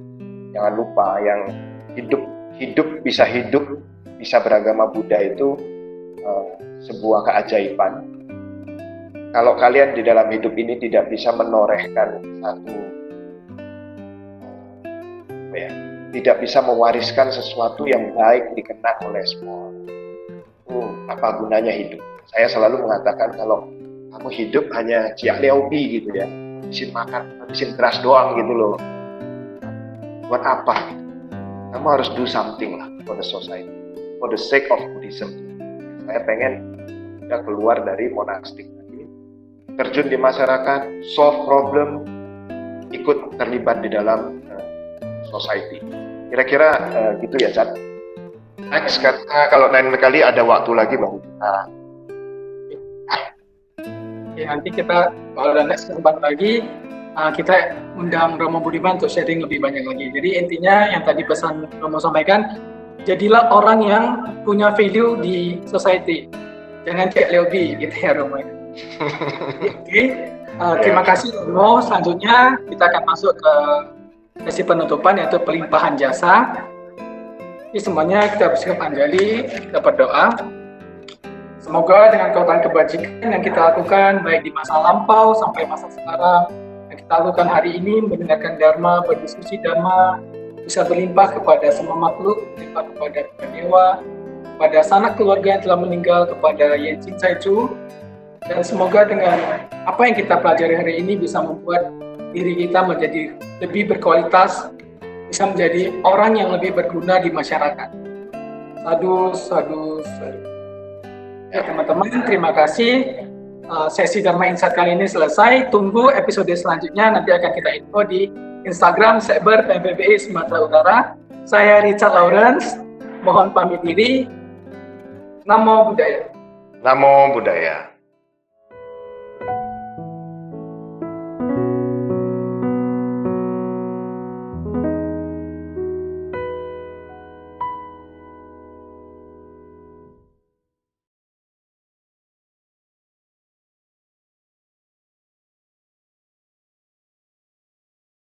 jangan lupa yang hidup hidup bisa hidup bisa beragama Buddha itu uh, sebuah keajaiban. Kalau kalian di dalam hidup ini tidak bisa menorehkan satu ya, tidak bisa mewariskan sesuatu yang baik dikenang oleh semua. Uh, apa gunanya hidup? Saya selalu mengatakan kalau kamu hidup hanya ciak leobi gitu ya, habisin makan, habisin keras doang gitu loh buat apa kamu harus do something lah for the society for the sake of Buddhism. Saya pengen kita keluar dari monastik. Terjun di masyarakat solve problem ikut terlibat di dalam uh, society. Kira-kira uh, gitu ya Chan? Next karena kalau lain kali ada waktu lagi baru kita ya, nanti kita kalau ada next kesempatan lagi uh, kita undang Romo Budiman untuk sharing lebih banyak lagi. Jadi intinya yang tadi pesan Romo sampaikan, jadilah orang yang punya value di society. Jangan kayak Leobi gitu ya Romo. Oke, okay. uh, terima kasih Romo. Selanjutnya kita akan masuk ke sesi penutupan yaitu pelimpahan jasa. Jadi semuanya kita bersikap anjali, kita berdoa. Semoga dengan kekuatan kebajikan yang kita lakukan baik di masa lampau sampai masa sekarang lakukan hari ini mendengarkan Dharma, berdiskusi Dharma, bisa berlimpah kepada semua makhluk, berlimpah kepada dewa, kepada sanak keluarga yang telah meninggal, kepada Yen Chin Chu, dan semoga dengan apa yang kita pelajari hari ini bisa membuat diri kita menjadi lebih berkualitas, bisa menjadi orang yang lebih berguna di masyarakat. Sadu, sadu, sadu. Ya teman-teman, terima kasih. Eh, sesi Dharma Insight kali ini selesai. Tunggu episode selanjutnya. Nanti akan kita info di Instagram Sekber PMPBI Sumatera Utara. Saya Richard Lawrence. Mohon pamit diri. Namo Buddhaya. Namo Buddhaya.